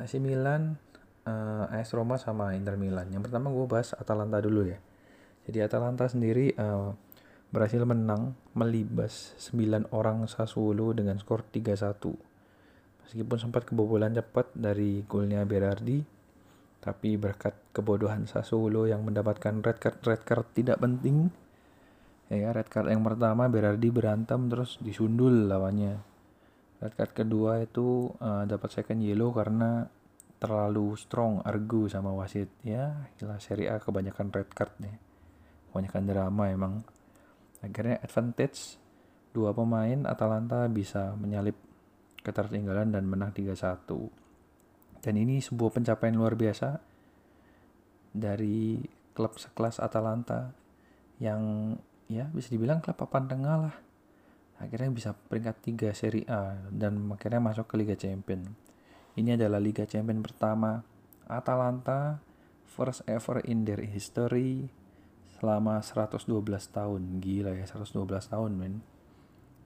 AC Milan uh, AS Roma sama Inter Milan yang pertama gue bahas Atalanta dulu ya jadi Atalanta sendiri uh, berhasil menang melibas 9 orang Sassuolo dengan skor 3-1. Meskipun sempat kebobolan cepat dari golnya Berardi, tapi berkat kebodohan Sassuolo yang mendapatkan red card red card tidak penting. Ya, red card yang pertama Berardi berantem terus disundul lawannya. Red card kedua itu uh, dapat second yellow karena terlalu strong argu sama wasit. Ya, gila Serie A kebanyakan red card nih. Kebanyakan drama emang Akhirnya advantage dua pemain Atalanta bisa menyalip ketertinggalan dan menang 3-1. Dan ini sebuah pencapaian luar biasa dari klub sekelas Atalanta yang ya bisa dibilang klub papan tengah lah. Akhirnya bisa peringkat 3 Serie A dan akhirnya masuk ke Liga Champion. Ini adalah Liga Champion pertama Atalanta first ever in their history selama 112 tahun. Gila ya 112 tahun men.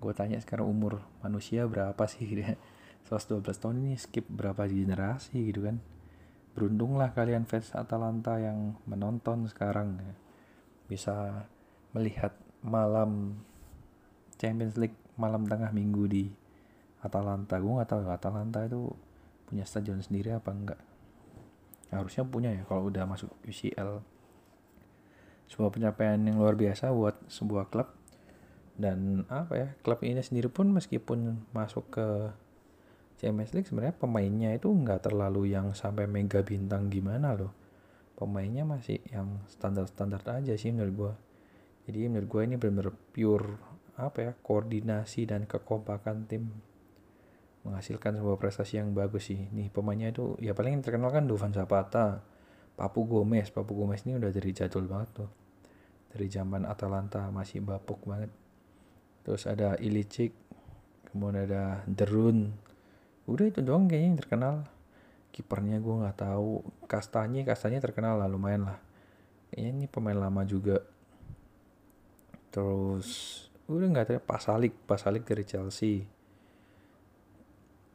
Gue tanya sekarang umur manusia berapa sih dia 112 tahun ini skip berapa generasi gitu kan? Beruntunglah kalian fans Atalanta yang menonton sekarang ya. bisa melihat malam Champions League malam tengah minggu di Atalanta. Gue nggak tahu Atalanta itu punya stadion sendiri apa enggak? Harusnya punya ya kalau udah masuk UCL sebuah pencapaian yang luar biasa buat sebuah klub. Dan apa ya klub ini sendiri pun meskipun masuk ke Champions League sebenarnya pemainnya itu nggak terlalu yang sampai mega bintang gimana loh. Pemainnya masih yang standar-standar aja sih menurut gue jadi menurut gue ini benar-benar pure apa ya koordinasi dan kekompakan tim menghasilkan sebuah prestasi yang bagus sih. Nih pemainnya itu ya paling terkenal kan Dufan Zapata Papu Gomez. Papu Gomez ini udah dari jadul banget tuh. Dari zaman Atalanta masih bapuk banget. Terus ada Ilicic kemudian ada Derun. Udah itu doang kayaknya yang terkenal. Kipernya gue nggak tahu. Kastanye Kastanye terkenal lah lumayan lah. Kayaknya ini pemain lama juga. Terus udah nggak tahu Pasalik Pasalik dari Chelsea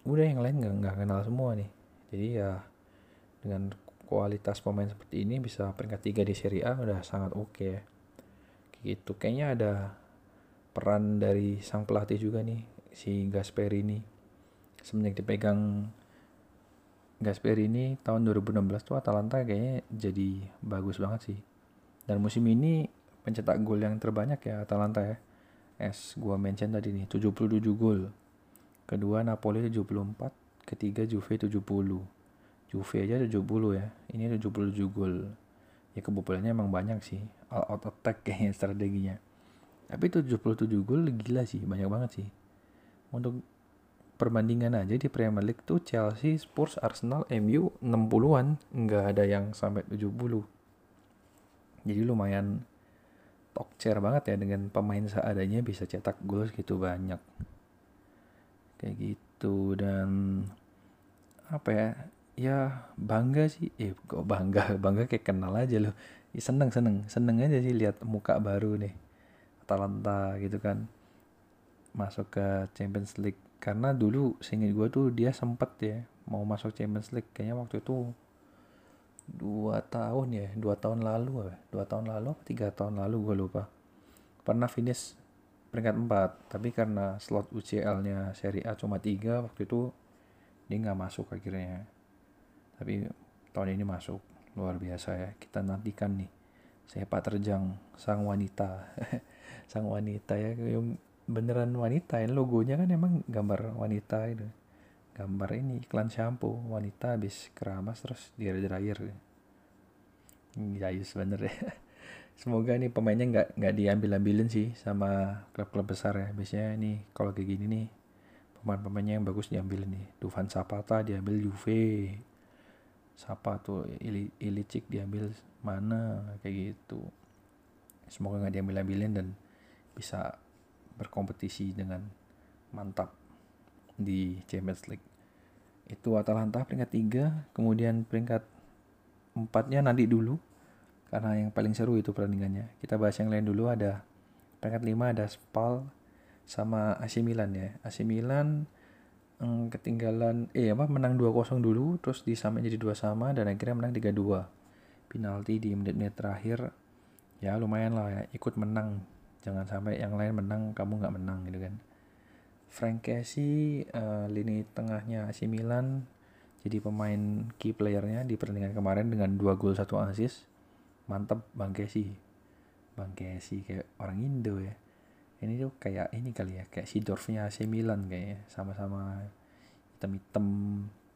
udah yang lain nggak nggak kenal semua nih. Jadi ya dengan kualitas pemain seperti ini bisa peringkat tiga di Serie A udah sangat oke. Okay. gitu. Kayaknya ada peran dari sang pelatih juga nih si Gasperini semenjak dipegang Gasperini tahun 2016 tuh Atalanta kayaknya jadi bagus banget sih. Dan musim ini pencetak gol yang terbanyak ya Atalanta ya. S gua mention tadi nih 77 gol kedua Napoli 74 ketiga Juve 70 Juve aja 70 ya ini 77 gol. Ya kebobolannya emang banyak sih all out attack kayaknya strateginya. Tapi 77 gol gila sih banyak banget sih. Untuk perbandingan aja di Premier League tuh Chelsea, Spurs, Arsenal, MU 60-an nggak ada yang sampai 70 jadi lumayan chair banget ya dengan pemain seadanya bisa cetak gol segitu banyak kayak gitu. Dan apa ya? Ya bangga sih. Eh kok bangga? Bangga kayak kenal aja loh. Ya, seneng seneng. Seneng aja sih lihat muka baru nih. Atalanta gitu kan. Masuk ke Champions League. Karena dulu seingat gue tuh dia sempet ya mau masuk Champions League. Kayaknya waktu itu dua tahun ya? Dua tahun lalu dua tahun lalu tiga tahun lalu gue lupa. Pernah finish peringkat 4 tapi karena slot UCL-nya seri A cuma 3 waktu itu dia nggak masuk akhirnya. Tapi tahun ini masuk. Luar biasa ya. Kita nantikan nih. Sepak terjang sang wanita. Sang wanita ya. Beneran wanita. Ya logonya kan emang gambar wanita itu. Gambar ini iklan shampoo. Wanita habis keramas terus di dryer. Jayus bener ya semoga nih pemainnya nggak nggak diambil ambilin sih sama klub-klub besar ya. Biasanya nih kalau kayak gini nih pemain-pemainnya yang bagus diambil nih. Dufan Zapata diambil Juve siapa tuh Ili, Ilicic diambil mana kayak gitu. Semoga nggak diambil ambilin dan bisa berkompetisi dengan mantap di Champions League. Itu Atalanta peringkat 3 kemudian peringkat empatnya nanti dulu karena yang paling seru itu pertandingannya. Kita bahas yang lain dulu ada peringkat 5 ada Spal sama AC Milan ya. AC Milan mm, ketinggalan eh apa menang 2-0 dulu terus disamain jadi dua sama dan akhirnya menang 3-2. Penalti di menit-menit terakhir ya lumayan lah ya ikut menang. Jangan sampai yang lain menang kamu nggak menang gitu kan. Frank Casey uh, lini tengahnya AC Milan jadi pemain key playernya di pertandingan kemarin dengan dua gol satu assist mantap Bang Kesi Bang Kesi kayak orang Indo ya. Ini tuh kayak ini kali ya kayak si Dorfnya AC Milan kayaknya sama-sama hitam-hitam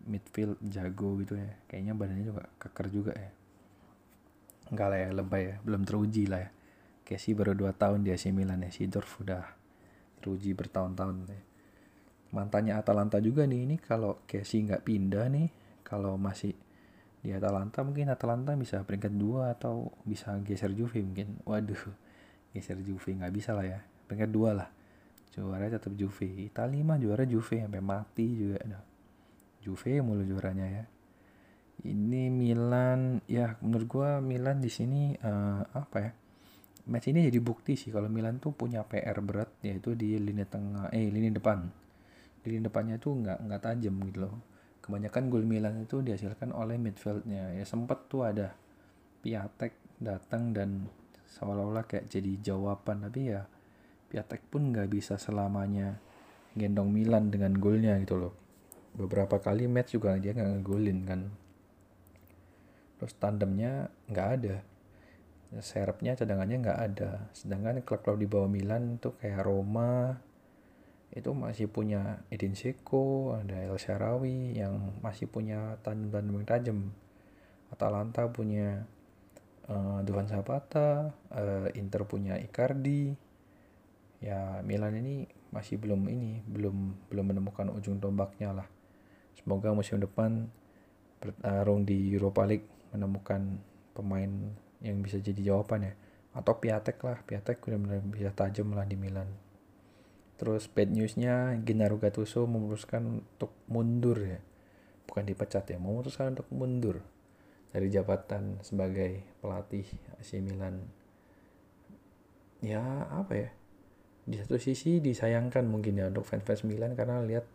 midfield jago gitu ya. Kayaknya badannya juga keker juga ya. Enggak lah ya lebay ya belum teruji lah ya. Kesi baru 2 tahun di AC Milan ya si Dorf udah teruji bertahun-tahun ya. mantannya Atalanta juga nih ini kalau Kesi nggak pindah nih kalau masih di Atalanta mungkin Atalanta bisa peringkat dua atau bisa geser Juve mungkin. Waduh geser Juve nggak bisa lah ya. Peringkat dua lah. Juara tetap Juve. Italia mah juara Juve sampai mati juga. Nah. Juve mulu juaranya ya. Ini Milan ya menurut gua Milan di sini uh, apa ya? Match ini jadi bukti sih kalau Milan tuh punya PR berat yaitu di lini tengah eh lini depan. Lini depannya tuh nggak nggak tajam gitu loh kebanyakan gol Milan itu dihasilkan oleh midfieldnya. Ya sempat tuh ada Piatek datang dan seolah-olah kayak jadi jawaban tapi ya Piatek pun nggak bisa selamanya gendong Milan dengan golnya gitu loh. Beberapa kali match juga dia nggak ngegolin kan. Terus tandemnya nggak ada. Serepnya cadangannya nggak ada. Sedangkan klub-klub di bawah Milan tuh kayak Roma itu masih punya Edin Seko, ada El Sharawi yang masih punya tandem-tandem yang tajam. Atalanta punya uh, Dufan Zapata uh, Inter punya Icardi. Ya Milan ini masih belum ini belum belum menemukan ujung tombaknya lah. Semoga musim depan bertarung di Europa League menemukan pemain yang bisa jadi jawaban ya. Atau Piatek lah Piatek benar-benar bisa tajam lah di Milan terus bad newsnya Gennaro Gattuso memutuskan untuk mundur ya bukan dipecat ya memutuskan untuk mundur dari jabatan sebagai pelatih AC Milan ya apa ya di satu sisi disayangkan mungkin ya untuk fans-fans Milan karena lihat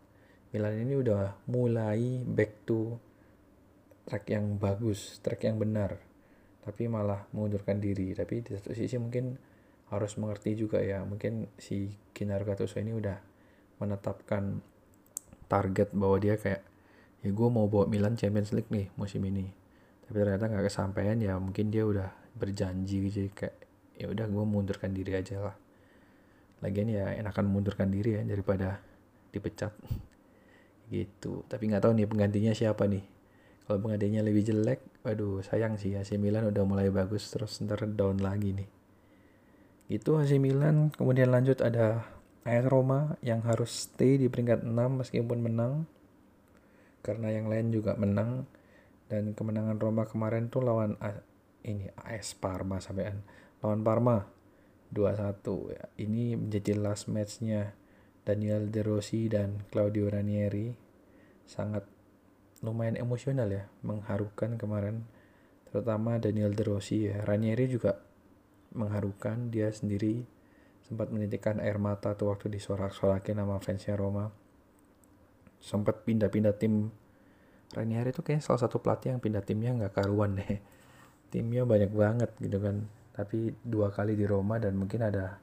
Milan ini udah mulai back to track yang bagus, track yang benar. Tapi malah mengundurkan diri. Tapi di satu sisi mungkin harus mengerti juga ya, mungkin si Gennaro Gattuso ini udah menetapkan target bahwa dia kayak ya gue mau bawa Milan Champions League nih musim ini. Tapi ternyata nggak kesampaian ya mungkin dia udah berjanji gitu kayak ya udah gue mengundurkan diri aja lah. Lagian ya enakan mundurkan diri ya daripada dipecat. Gitu. Tapi nggak tahu nih penggantinya siapa nih. Kalau penggantinya lebih jelek waduh sayang sih AC Milan udah mulai bagus terus ntar down lagi nih itu AC Milan. Kemudian lanjut ada AS Roma yang harus stay di peringkat 6 meskipun menang. Karena yang lain juga menang. Dan kemenangan Roma kemarin tuh lawan ini AS Parma sampean. Lawan Parma 2-1 ya. Ini menjadi last matchnya Daniel De Rossi dan Claudio Ranieri. Sangat lumayan emosional ya mengharukan kemarin. Terutama Daniel De Rossi ya. Ranieri juga mengharukan dia sendiri sempat menitikkan air mata tuh waktu disorak-sorakin nama fansnya Roma. Sempat pindah-pindah tim. Ranieri itu kayak salah satu pelatih yang pindah timnya nggak karuan deh. Timnya banyak banget gitu kan. Tapi dua kali di Roma dan mungkin ada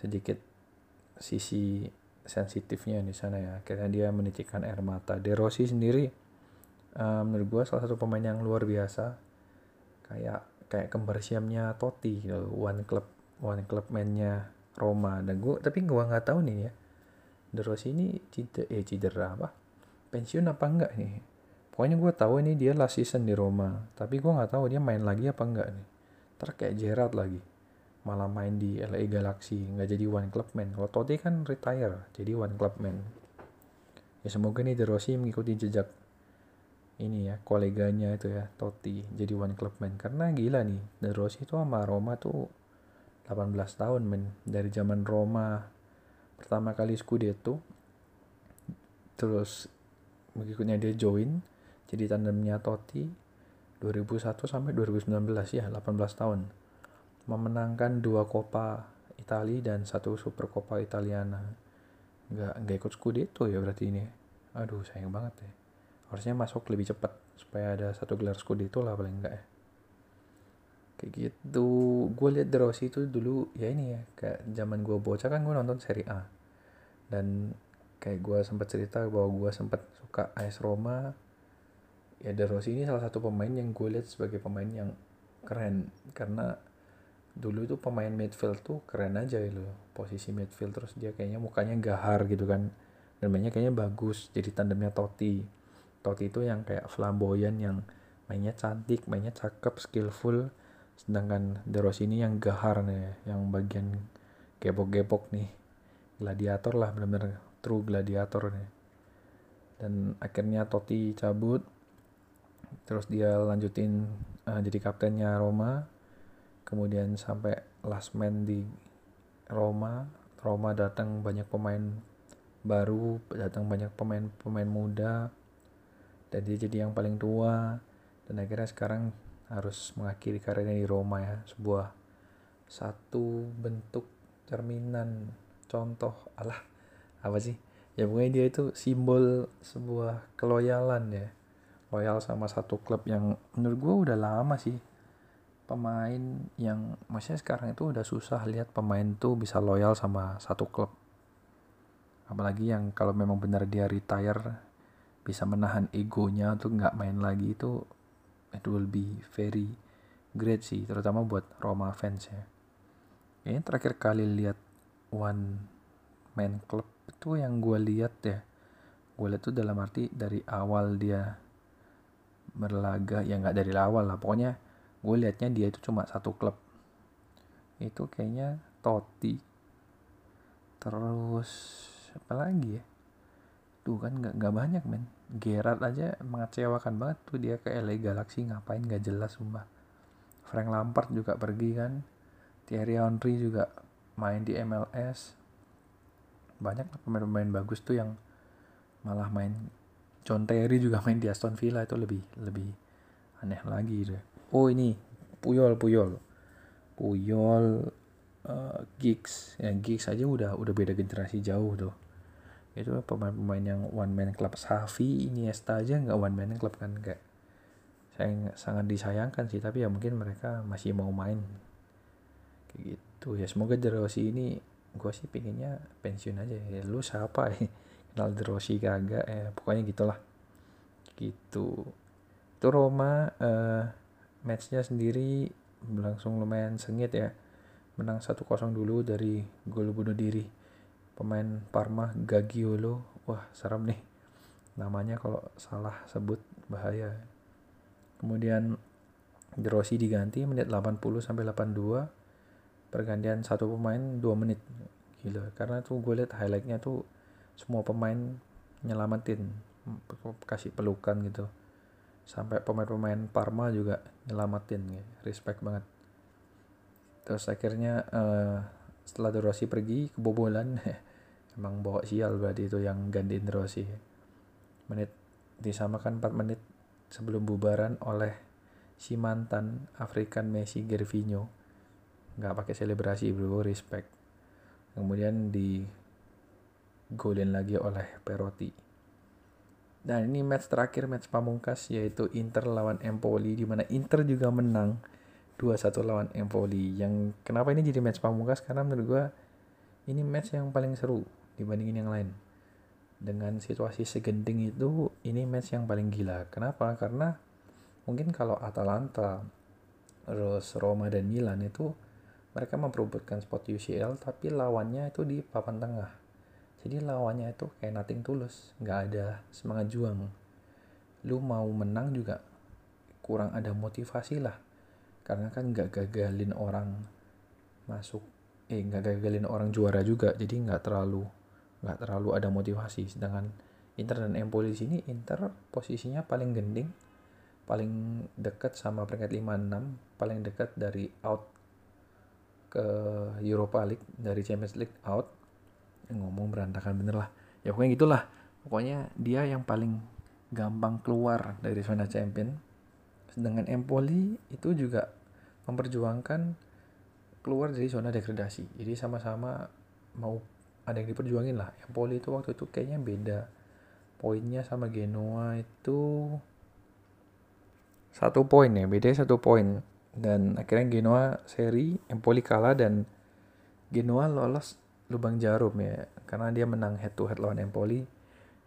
sedikit sisi sensitifnya di sana ya. Karena dia menitikkan air mata. De Rossi sendiri uh, menurut gue salah satu pemain yang luar biasa. Kayak kayak kembar siamnya Totti gitu. One club one club mainnya Roma. Dan gue tapi gue nggak tahu nih ya De ini cedera eh cedera apa? Pensiun apa enggak nih? Pokoknya gue tahu ini dia last season di Roma tapi gue nggak tahu dia main lagi apa enggak nih. Ntar kayak lagi malah main di LA Galaxy nggak jadi one club man. Kalau Totti kan retire jadi one club man. Ya semoga nih De Rossi mengikuti jejak ini ya koleganya itu ya Totti jadi one club man. Karena gila nih De Rossi itu sama Roma tuh 18 tahun men. Dari zaman Roma pertama kali Scudetto terus berikutnya dia join jadi tandemnya Totti 2001 sampai 2019 ya 18 tahun. Memenangkan dua Coppa Italia dan satu Super Coppa Italiana. Nggak nggak ikut Scudetto ya berarti ini aduh sayang banget ya harusnya masuk lebih cepat supaya ada satu gelar Scudetto lah paling enggak ya. Kayak gitu. Gue liat De Rossi itu dulu ya ini ya kayak zaman gue bocah kan gue nonton Serie A. Dan kayak gue sempat cerita bahwa gue sempat suka AS Roma. Ya De Rossi ini salah satu pemain yang gue lihat sebagai pemain yang keren. Karena dulu itu pemain midfield tuh keren aja loh. Posisi midfield terus dia kayaknya mukanya gahar gitu kan. Dan mainnya kayaknya bagus jadi tandemnya Totti Totti itu yang kayak flamboyan yang mainnya cantik mainnya cakep skillful. Sedangkan De Rossi ini yang gahar nih yang bagian gepok-gepok nih. Gladiator lah benar-benar true gladiator nih. Dan akhirnya Totti cabut. Terus dia lanjutin uh, jadi kaptennya Roma. Kemudian sampai last man di Roma. Roma datang banyak pemain baru datang banyak pemain-pemain muda dan dia jadi yang paling tua. Dan akhirnya sekarang harus mengakhiri karirnya di Roma ya. Sebuah satu bentuk cerminan contoh Allah apa sih? Ya pokoknya dia itu simbol sebuah keloyalan ya. Loyal sama satu klub yang menurut gue udah lama sih. Pemain yang maksudnya sekarang itu udah susah lihat pemain tuh bisa loyal sama satu klub. Apalagi yang kalau memang benar dia retire bisa menahan egonya untuk nggak main lagi itu it will be very great sih terutama buat Roma fans ya. Ini terakhir kali lihat one man club itu yang gue lihat ya. Gue lihat tuh dalam arti dari awal dia berlaga ya nggak dari awal lah pokoknya gue liatnya dia itu cuma satu klub. Itu kayaknya Totti. Terus apa lagi ya? Tuh kan nggak banyak men Gerard aja mengecewakan banget tuh dia ke LA Galaxy ngapain nggak jelas sumpah. Frank Lampard juga pergi kan. Thierry Henry juga main di MLS banyak pemain-pemain bagus tuh yang malah main. John Terry juga main di Aston Villa itu lebih lebih aneh lagi deh oh ini Puyol Puyol. Puyol uh, Giggs. Ya Giggs aja udah udah beda generasi jauh tuh itu pemain-pemain yang one man club? Safi Iniesta aja nggak one man club kan kayak saya sangat disayangkan sih tapi ya mungkin mereka masih mau main. Kayak gitu. Ya semoga Jerosi ini gue sih pinginnya pensiun aja. Ya lu siapa ya? Kenal Jerosi kagak ya pokoknya gitulah. Gitu. Itu Roma uh, matchnya sendiri berlangsung lumayan sengit ya. Menang 1-0 dulu dari gol bunuh diri pemain Parma Gagiolo. Wah serem nih. Namanya kalau salah sebut bahaya. Kemudian Rossi diganti menit 80 sampai 82 pergantian satu pemain 2 menit. Gila karena tuh gue liat highlightnya tuh semua pemain nyelamatin kasih pelukan gitu. Sampai pemain-pemain Parma juga nyelamatin ya. respect banget. Terus akhirnya uh, setelah De Rossi pergi kebobolan. Emang bawa sial berarti itu yang gantiin De Rossi. Menit disamakan 4 menit sebelum bubaran oleh si mantan African Messi Gervinho. Nggak pakai selebrasi bro respect. Kemudian di golin lagi oleh Perotti. Dan ini match terakhir match pamungkas yaitu Inter lawan Empoli di mana Inter juga menang 2-1 lawan Empoli yang kenapa ini jadi match pamungkas karena menurut gue ini match yang paling seru dibandingin yang lain dengan situasi segenting itu ini match yang paling gila. Kenapa? Karena mungkin kalau Atalanta, terus Roma dan Milan itu mereka memperebutkan spot UCL tapi lawannya itu di papan tengah. Jadi lawannya itu kayak nothing tulus, nggak ada semangat juang. Lu mau menang juga kurang ada motivasi lah. Karena kan nggak gagalin orang masuk, eh nggak gagalin orang juara juga, jadi nggak terlalu nggak terlalu ada motivasi. Sedangkan Inter dan Empoli di sini Inter posisinya paling gending paling dekat sama peringkat 5-6 paling dekat dari out ke Europa League dari Champions League out. Ngomong berantakan bener lah. Ya pokoknya gitulah. Pokoknya dia yang paling gampang keluar dari zona champion sedangkan Empoli itu juga memperjuangkan keluar dari zona degradasi. Jadi sama-sama mau ada yang diperjuangin lah. Empoli itu waktu itu kayaknya beda. Poinnya sama Genoa itu satu poin ya beda satu poin. Dan akhirnya Genoa seri Empoli kalah dan Genoa lolos lubang jarum ya. Karena dia menang head to head lawan Empoli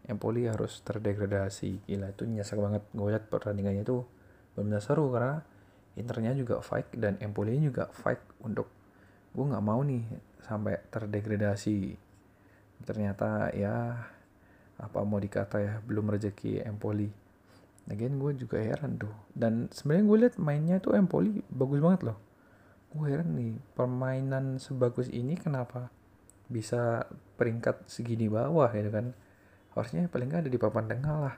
Empoli harus terdegradasi. Gila itu nyesek banget. Gue liat pertandingannya itu benar seru karena Internya juga fight dan Empoli juga fight untuk gue nggak mau nih sampai terdegradasi. Ternyata ya apa mau dikata ya belum rezeki Empoli Lagian gue juga heran tuh. Dan sebenarnya gue liat mainnya tuh Empoli bagus banget loh. Gue heran nih permainan sebagus ini kenapa bisa peringkat segini bawah gitu kan? Harusnya paling nggak ada di papan tengah lah.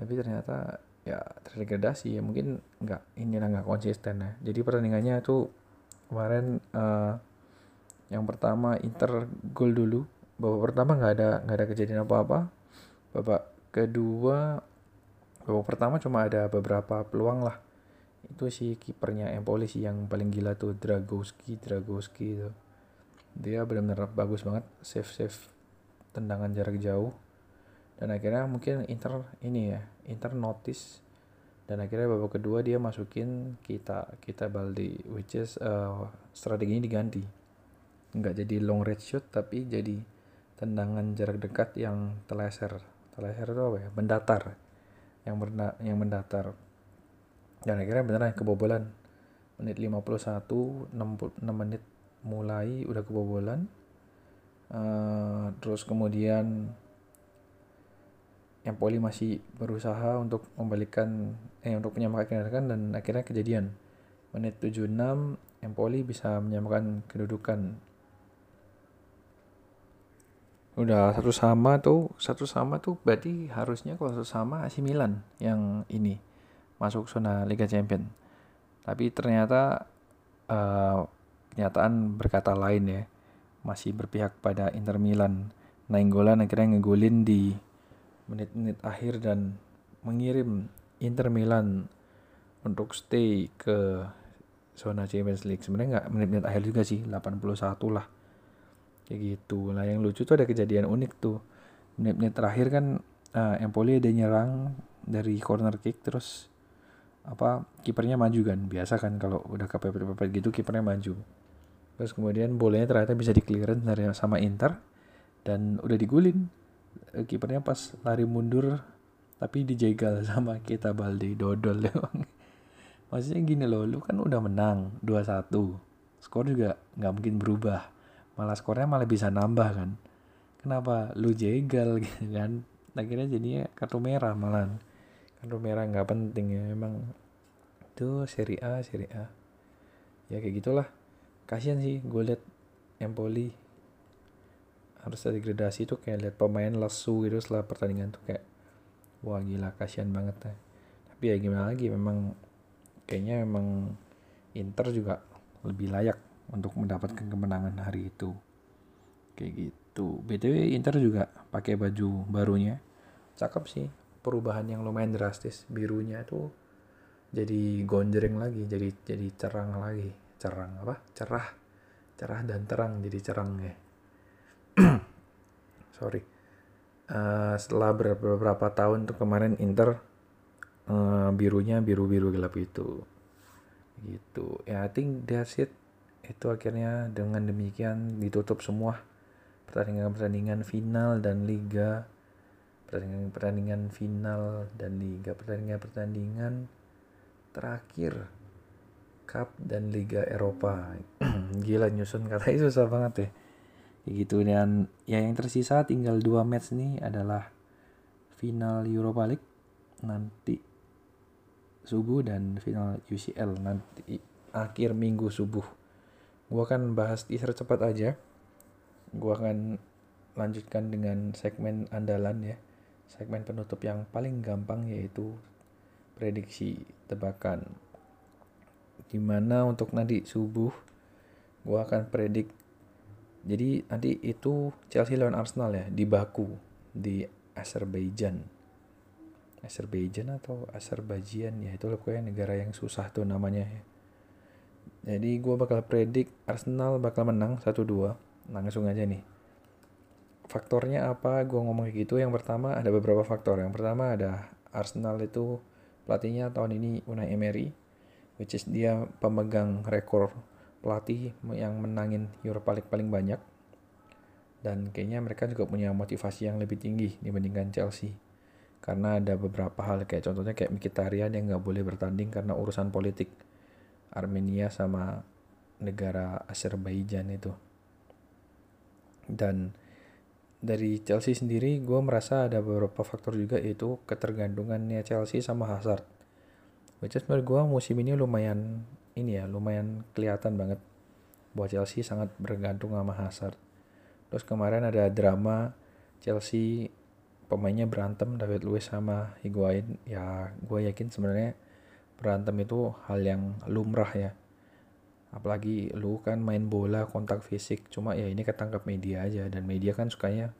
Tapi ternyata ya terdegradasi ya mungkin nggak ini nggak konsisten ya. Jadi pertandingannya tuh kemarin uh, yang pertama Inter gol dulu. Babak pertama nggak ada nggak ada kejadian apa-apa. Babak kedua babak pertama cuma ada beberapa peluang lah. Itu si kipernya Empoli sih yang paling gila tuh Dragowski Dragowski itu. Dia benar-benar bagus banget save save tendangan jarak jauh dan akhirnya mungkin Inter ini ya Inter notice. Dan akhirnya babak kedua dia masukin kita kita Baldi which is uh, strategi ini diganti. Nggak jadi long range shot tapi jadi tendangan jarak dekat yang teleser teleser itu apa ya? Mendatar. Yang berna yang mendatar. Dan akhirnya beneran kebobolan. Menit 51 6, 6 menit mulai udah kebobolan. Uh, terus kemudian yang poli masih berusaha untuk membalikan eh untuk menyamakan dan akhirnya kejadian. Menit 76 Empoli bisa menyamakan kedudukan. Udah satu sama tuh satu sama tuh berarti harusnya kalau satu sama AC Milan yang ini masuk zona Liga Champion tapi ternyata uh, kenyataan berkata lain ya. Masih berpihak pada Inter Milan. Nainggolan akhirnya ngegolin di menit-menit akhir dan mengirim Inter Milan untuk stay ke zona Champions League. Sebenarnya nggak menit-menit akhir juga sih 81 lah. Kayak gitu. Lah yang lucu tuh ada kejadian unik tuh. Menit-menit terakhir kan uh, Empoli ada nyerang dari corner kick terus apa kipernya maju kan. Biasa kan kalau udah kepepet-pepet gitu kipernya maju. Terus kemudian bolanya ternyata bisa di clearance dari sama Inter dan udah digulin kipernya pas lari mundur tapi dijegal sama kita Baldi. Dodol ya maksudnya gini loh lu kan udah menang 2-1 skor juga nggak mungkin berubah. Malah skornya malah bisa nambah kan? Kenapa lu jegal gitu kan? Akhirnya jadinya kartu merah malah kartu merah nggak penting ya emang. Itu seri A seri A. Ya kayak gitulah. Kasihan sih gue liat Empoli harus ada degradasi tuh kayak liat pemain lesu gitu setelah pertandingan tuh kayak wah gila kasihan banget ya. Tapi ya gimana lagi memang kayaknya memang Inter juga lebih layak untuk mendapatkan kemenangan hari itu. Kayak gitu. Btw Inter juga pakai baju barunya. Cakep sih perubahan yang lumayan drastis. Birunya itu jadi gonjreng lagi jadi jadi cerang lagi. Cerang apa? Cerah. Cerah dan terang jadi cerang ya sorry. Uh, setelah beberapa, tahun tuh kemarin Inter uh, birunya biru biru gelap itu gitu. Ya I think that's it. Itu akhirnya dengan demikian ditutup semua pertandingan-pertandingan final dan liga. Pertandingan-pertandingan final dan liga. Pertandingan-pertandingan terakhir Cup dan Liga Eropa. Gila nyusun katanya susah banget ya gitu. Dan ya yang tersisa tinggal dua match nih adalah final Europa League nanti subuh dan final UCL nanti akhir minggu subuh. Gue akan bahas teaser cepat aja. Gue akan lanjutkan dengan segmen andalan ya. Segmen penutup yang paling gampang yaitu prediksi tebakan. Di mana untuk nanti subuh gue akan predik jadi nanti itu Chelsea lawan Arsenal ya di Baku di Azerbaijan Azerbaijan atau Azerbaijan ya itu pokoknya negara yang susah tuh namanya ya jadi gue bakal predik Arsenal bakal menang 1-2. Langsung aja nih. Faktornya apa? Gue ngomong kayak gitu. Yang pertama ada beberapa faktor. Yang pertama ada Arsenal itu pelatihnya tahun ini Unai Emery. Which is dia pemegang rekor pelatih yang menangin Europa League paling banyak. Dan kayaknya mereka juga punya motivasi yang lebih tinggi dibandingkan Chelsea. Karena ada beberapa hal kayak contohnya kayak Mkhitaryan yang nggak boleh bertanding karena urusan politik Armenia sama negara Azerbaijan itu dan dari Chelsea sendiri gue merasa ada beberapa faktor juga yaitu ketergantungannya Chelsea sama Hazard which is menurut gue musim ini lumayan ini ya lumayan kelihatan banget. Bahwa Chelsea sangat bergantung sama Hazard. Terus kemarin ada drama Chelsea pemainnya berantem David Luiz sama Higuain. Ya gue yakin sebenarnya berantem itu hal yang lumrah ya. Apalagi lu kan main bola kontak fisik. Cuma ya ini ketangkap media aja. Dan media kan sukanya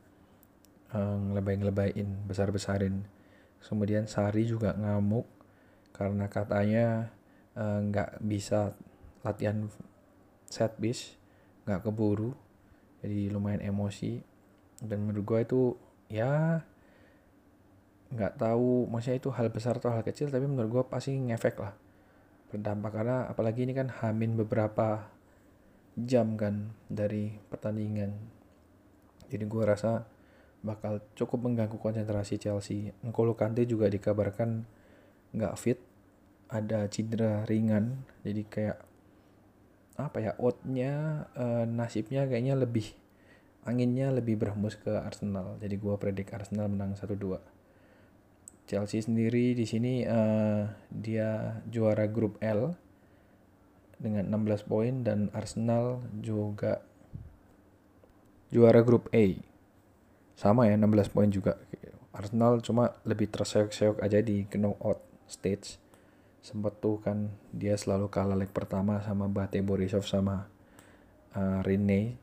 uh, ngelebay-ngelebayin besar-besarin. Kemudian Sari juga ngamuk karena katanya eh, nggak uh, bisa latihan set piece nggak keburu. Jadi lumayan emosi. Dan menurut gue itu ya nggak tahu maksudnya itu hal besar atau hal kecil tapi menurut gue pasti ngefek lah. Berdampak karena apalagi ini kan hamin beberapa jam kan dari pertandingan. Jadi gue rasa bakal cukup mengganggu konsentrasi Chelsea. N'Golo Kante juga dikabarkan nggak fit ada cedera ringan jadi kayak apa ya outnya e, nasibnya kayaknya lebih anginnya lebih berhembus ke Arsenal jadi gue predik Arsenal menang 1-2 Chelsea sendiri di sini uh, dia juara grup L dengan 16 poin dan Arsenal juga juara grup A. Sama ya 16 poin juga. Arsenal cuma lebih terseok-seok aja di knockout stage. Sempat tuh kan dia selalu kalah leg pertama sama Bate Borisov sama uh, Rene.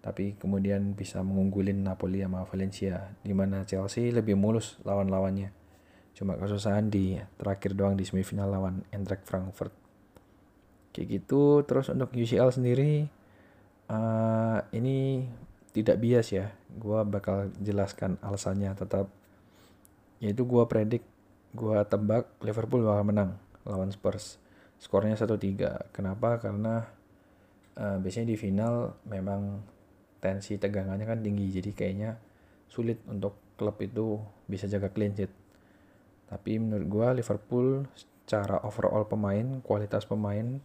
Tapi kemudian bisa mengunggulin Napoli sama Valencia. Di mana Chelsea lebih mulus lawan-lawannya. Cuma kesusahan di terakhir doang di semifinal lawan Eintracht Frankfurt kayak gitu terus untuk UCL sendiri uh, ini tidak bias ya gue bakal jelaskan alasannya tetap yaitu gue predik gue tebak Liverpool bakal menang lawan Spurs. Skornya 1-3 kenapa? Karena uh, biasanya di final memang tensi tegangannya kan tinggi jadi kayaknya sulit untuk klub itu bisa jaga clean sheet. Tapi menurut gue Liverpool secara overall pemain kualitas pemain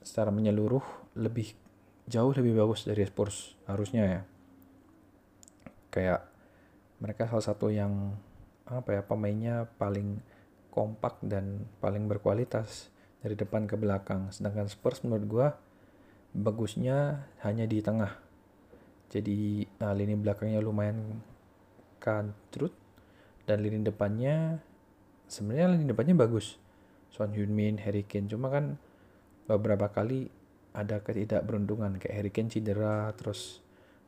secara menyeluruh lebih jauh lebih bagus dari Spurs harusnya ya. Kayak mereka salah satu yang apa ya pemainnya paling kompak dan paling berkualitas dari depan ke belakang. Sedangkan Spurs menurut gua bagusnya hanya di tengah. Jadi nah, lini belakangnya lumayan kantrut dan lini depannya sebenarnya lini depannya bagus. Son Heung-min, Harry Kane cuma kan beberapa kali ada ketidakberuntungan. Kayak Harry Kane cedera terus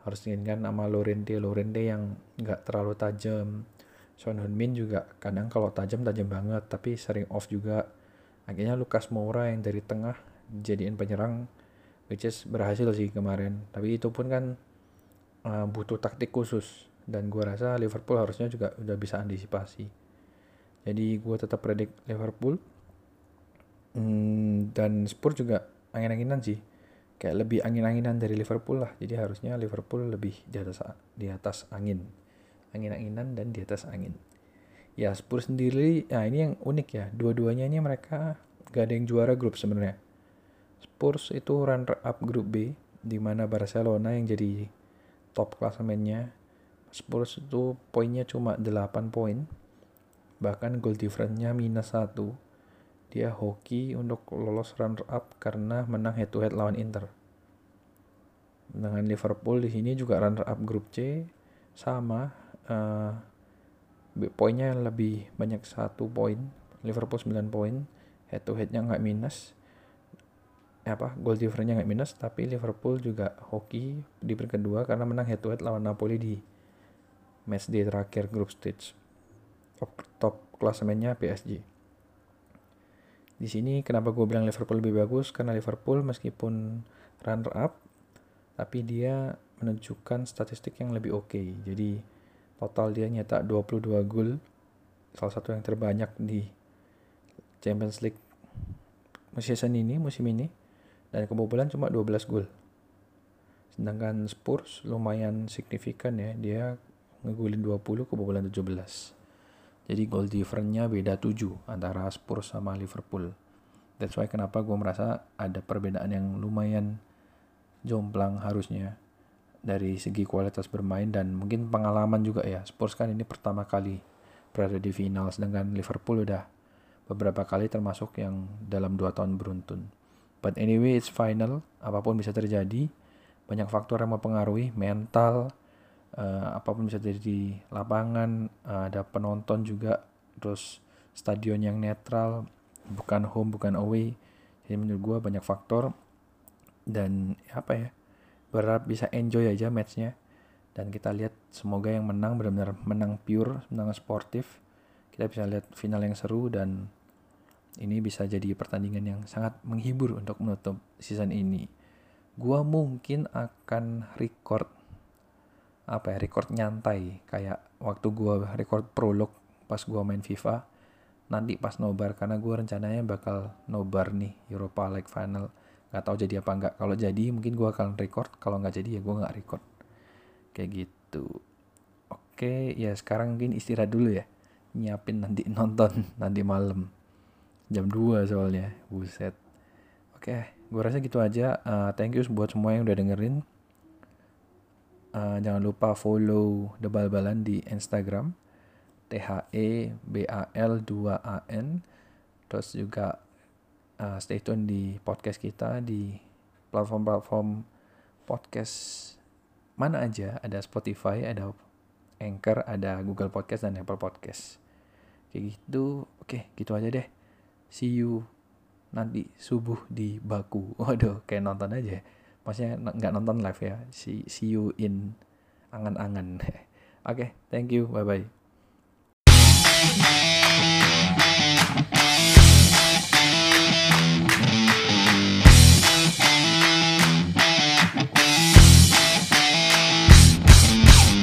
harus diinginkan sama Lorente. Lorente yang nggak terlalu tajam Son Heung-min juga kadang kalau tajam tajam banget tapi sering off juga akhirnya Lucas Moura yang dari tengah jadiin penyerang which is berhasil sih kemarin tapi itu pun kan uh, butuh taktik khusus dan gue rasa Liverpool harusnya juga udah bisa antisipasi jadi gue tetap predik Liverpool Hmm, dan Spurs juga angin-anginan sih. Kayak lebih angin-anginan dari Liverpool lah. Jadi harusnya Liverpool lebih di atas di atas angin. Angin-anginan dan di atas angin. Ya Spurs sendiri, nah ini yang unik ya. Dua-duanya ini mereka gak ada yang juara grup sebenarnya. Spurs itu runner up grup B, di mana Barcelona yang jadi top klasemennya. Spurs itu poinnya cuma 8 poin. Bahkan goal difference-nya minus 1 dia hoki untuk lolos runner up karena menang head to head lawan Inter. Dengan Liverpool di sini juga runner up grup C sama uh, poinnya lebih banyak satu poin. Liverpool 9 poin, head to headnya nggak minus. Apa goal difference-nya nggak minus, tapi Liverpool juga hoki di peringkat kedua karena menang head to head lawan Napoli di match day terakhir grup stage. Top, top klasemennya PSG di sini kenapa gue bilang Liverpool lebih bagus karena Liverpool meskipun runner up tapi dia menunjukkan statistik yang lebih oke okay. jadi total dia nyetak 22 gol salah satu yang terbanyak di Champions League musim ini musim ini. Dan kebobolan cuma 12 gol. Sedangkan Spurs lumayan signifikan ya dia ngegulin 20 kebobolan 17 jadi goal difference-nya beda 7 antara Spurs sama Liverpool. That's why kenapa gue merasa ada perbedaan yang lumayan jomplang harusnya dari segi kualitas bermain dan mungkin pengalaman juga ya. Spurs kan ini pertama kali berada di final sedangkan Liverpool udah beberapa kali termasuk yang dalam dua tahun beruntun. But anyway, it's final. Apa pun bisa terjadi. Banyak faktor yang mempengaruhi mental, uh, apa pun bisa jadi di lapangan uh, ada penonton juga terus stadion yang netral bukan home bukan away jadi menurut gue banyak faktor dan apa ya berharap bisa enjoy aja matchnya. Dan kita lihat semoga yang menang benar-benar menang pure menang sportif. Kita bisa lihat final yang seru dan ini bisa jadi pertandingan yang sangat menghibur untuk menutup season ini. Gua mungkin akan record apa ya record nyantai. Kayak waktu gua record prolog pas gua main FIFA nanti pas nobar. Karena gua rencananya bakal nobar nih Europa League Final nggak tahu jadi apa nggak. Kalau jadi mungkin gua akan record. Kalau nggak jadi ya gua nggak record. Kayak gitu. Oke ya sekarang mungkin istirahat dulu ya. Nyiapin nanti nonton nanti malam. Jam 2 soalnya. Buset. Oke gua rasa gitu aja. Uh, thank you buat semua yang udah dengerin. Uh, jangan lupa follow The Bal-Balan di Instagram. T H E B A L 2 A N. Terus juga uh, stay tune di podcast kita di platform-platform podcast mana aja. Ada Spotify ada Anchor ada Google Podcast dan Apple Podcast. Kayak gitu. Oke gitu aja deh. See you nanti subuh di Baku. Waduh kayak nonton aja maksudnya nggak nonton live ya. See, see you in angan-angan. Oke okay, thank you. Bye bye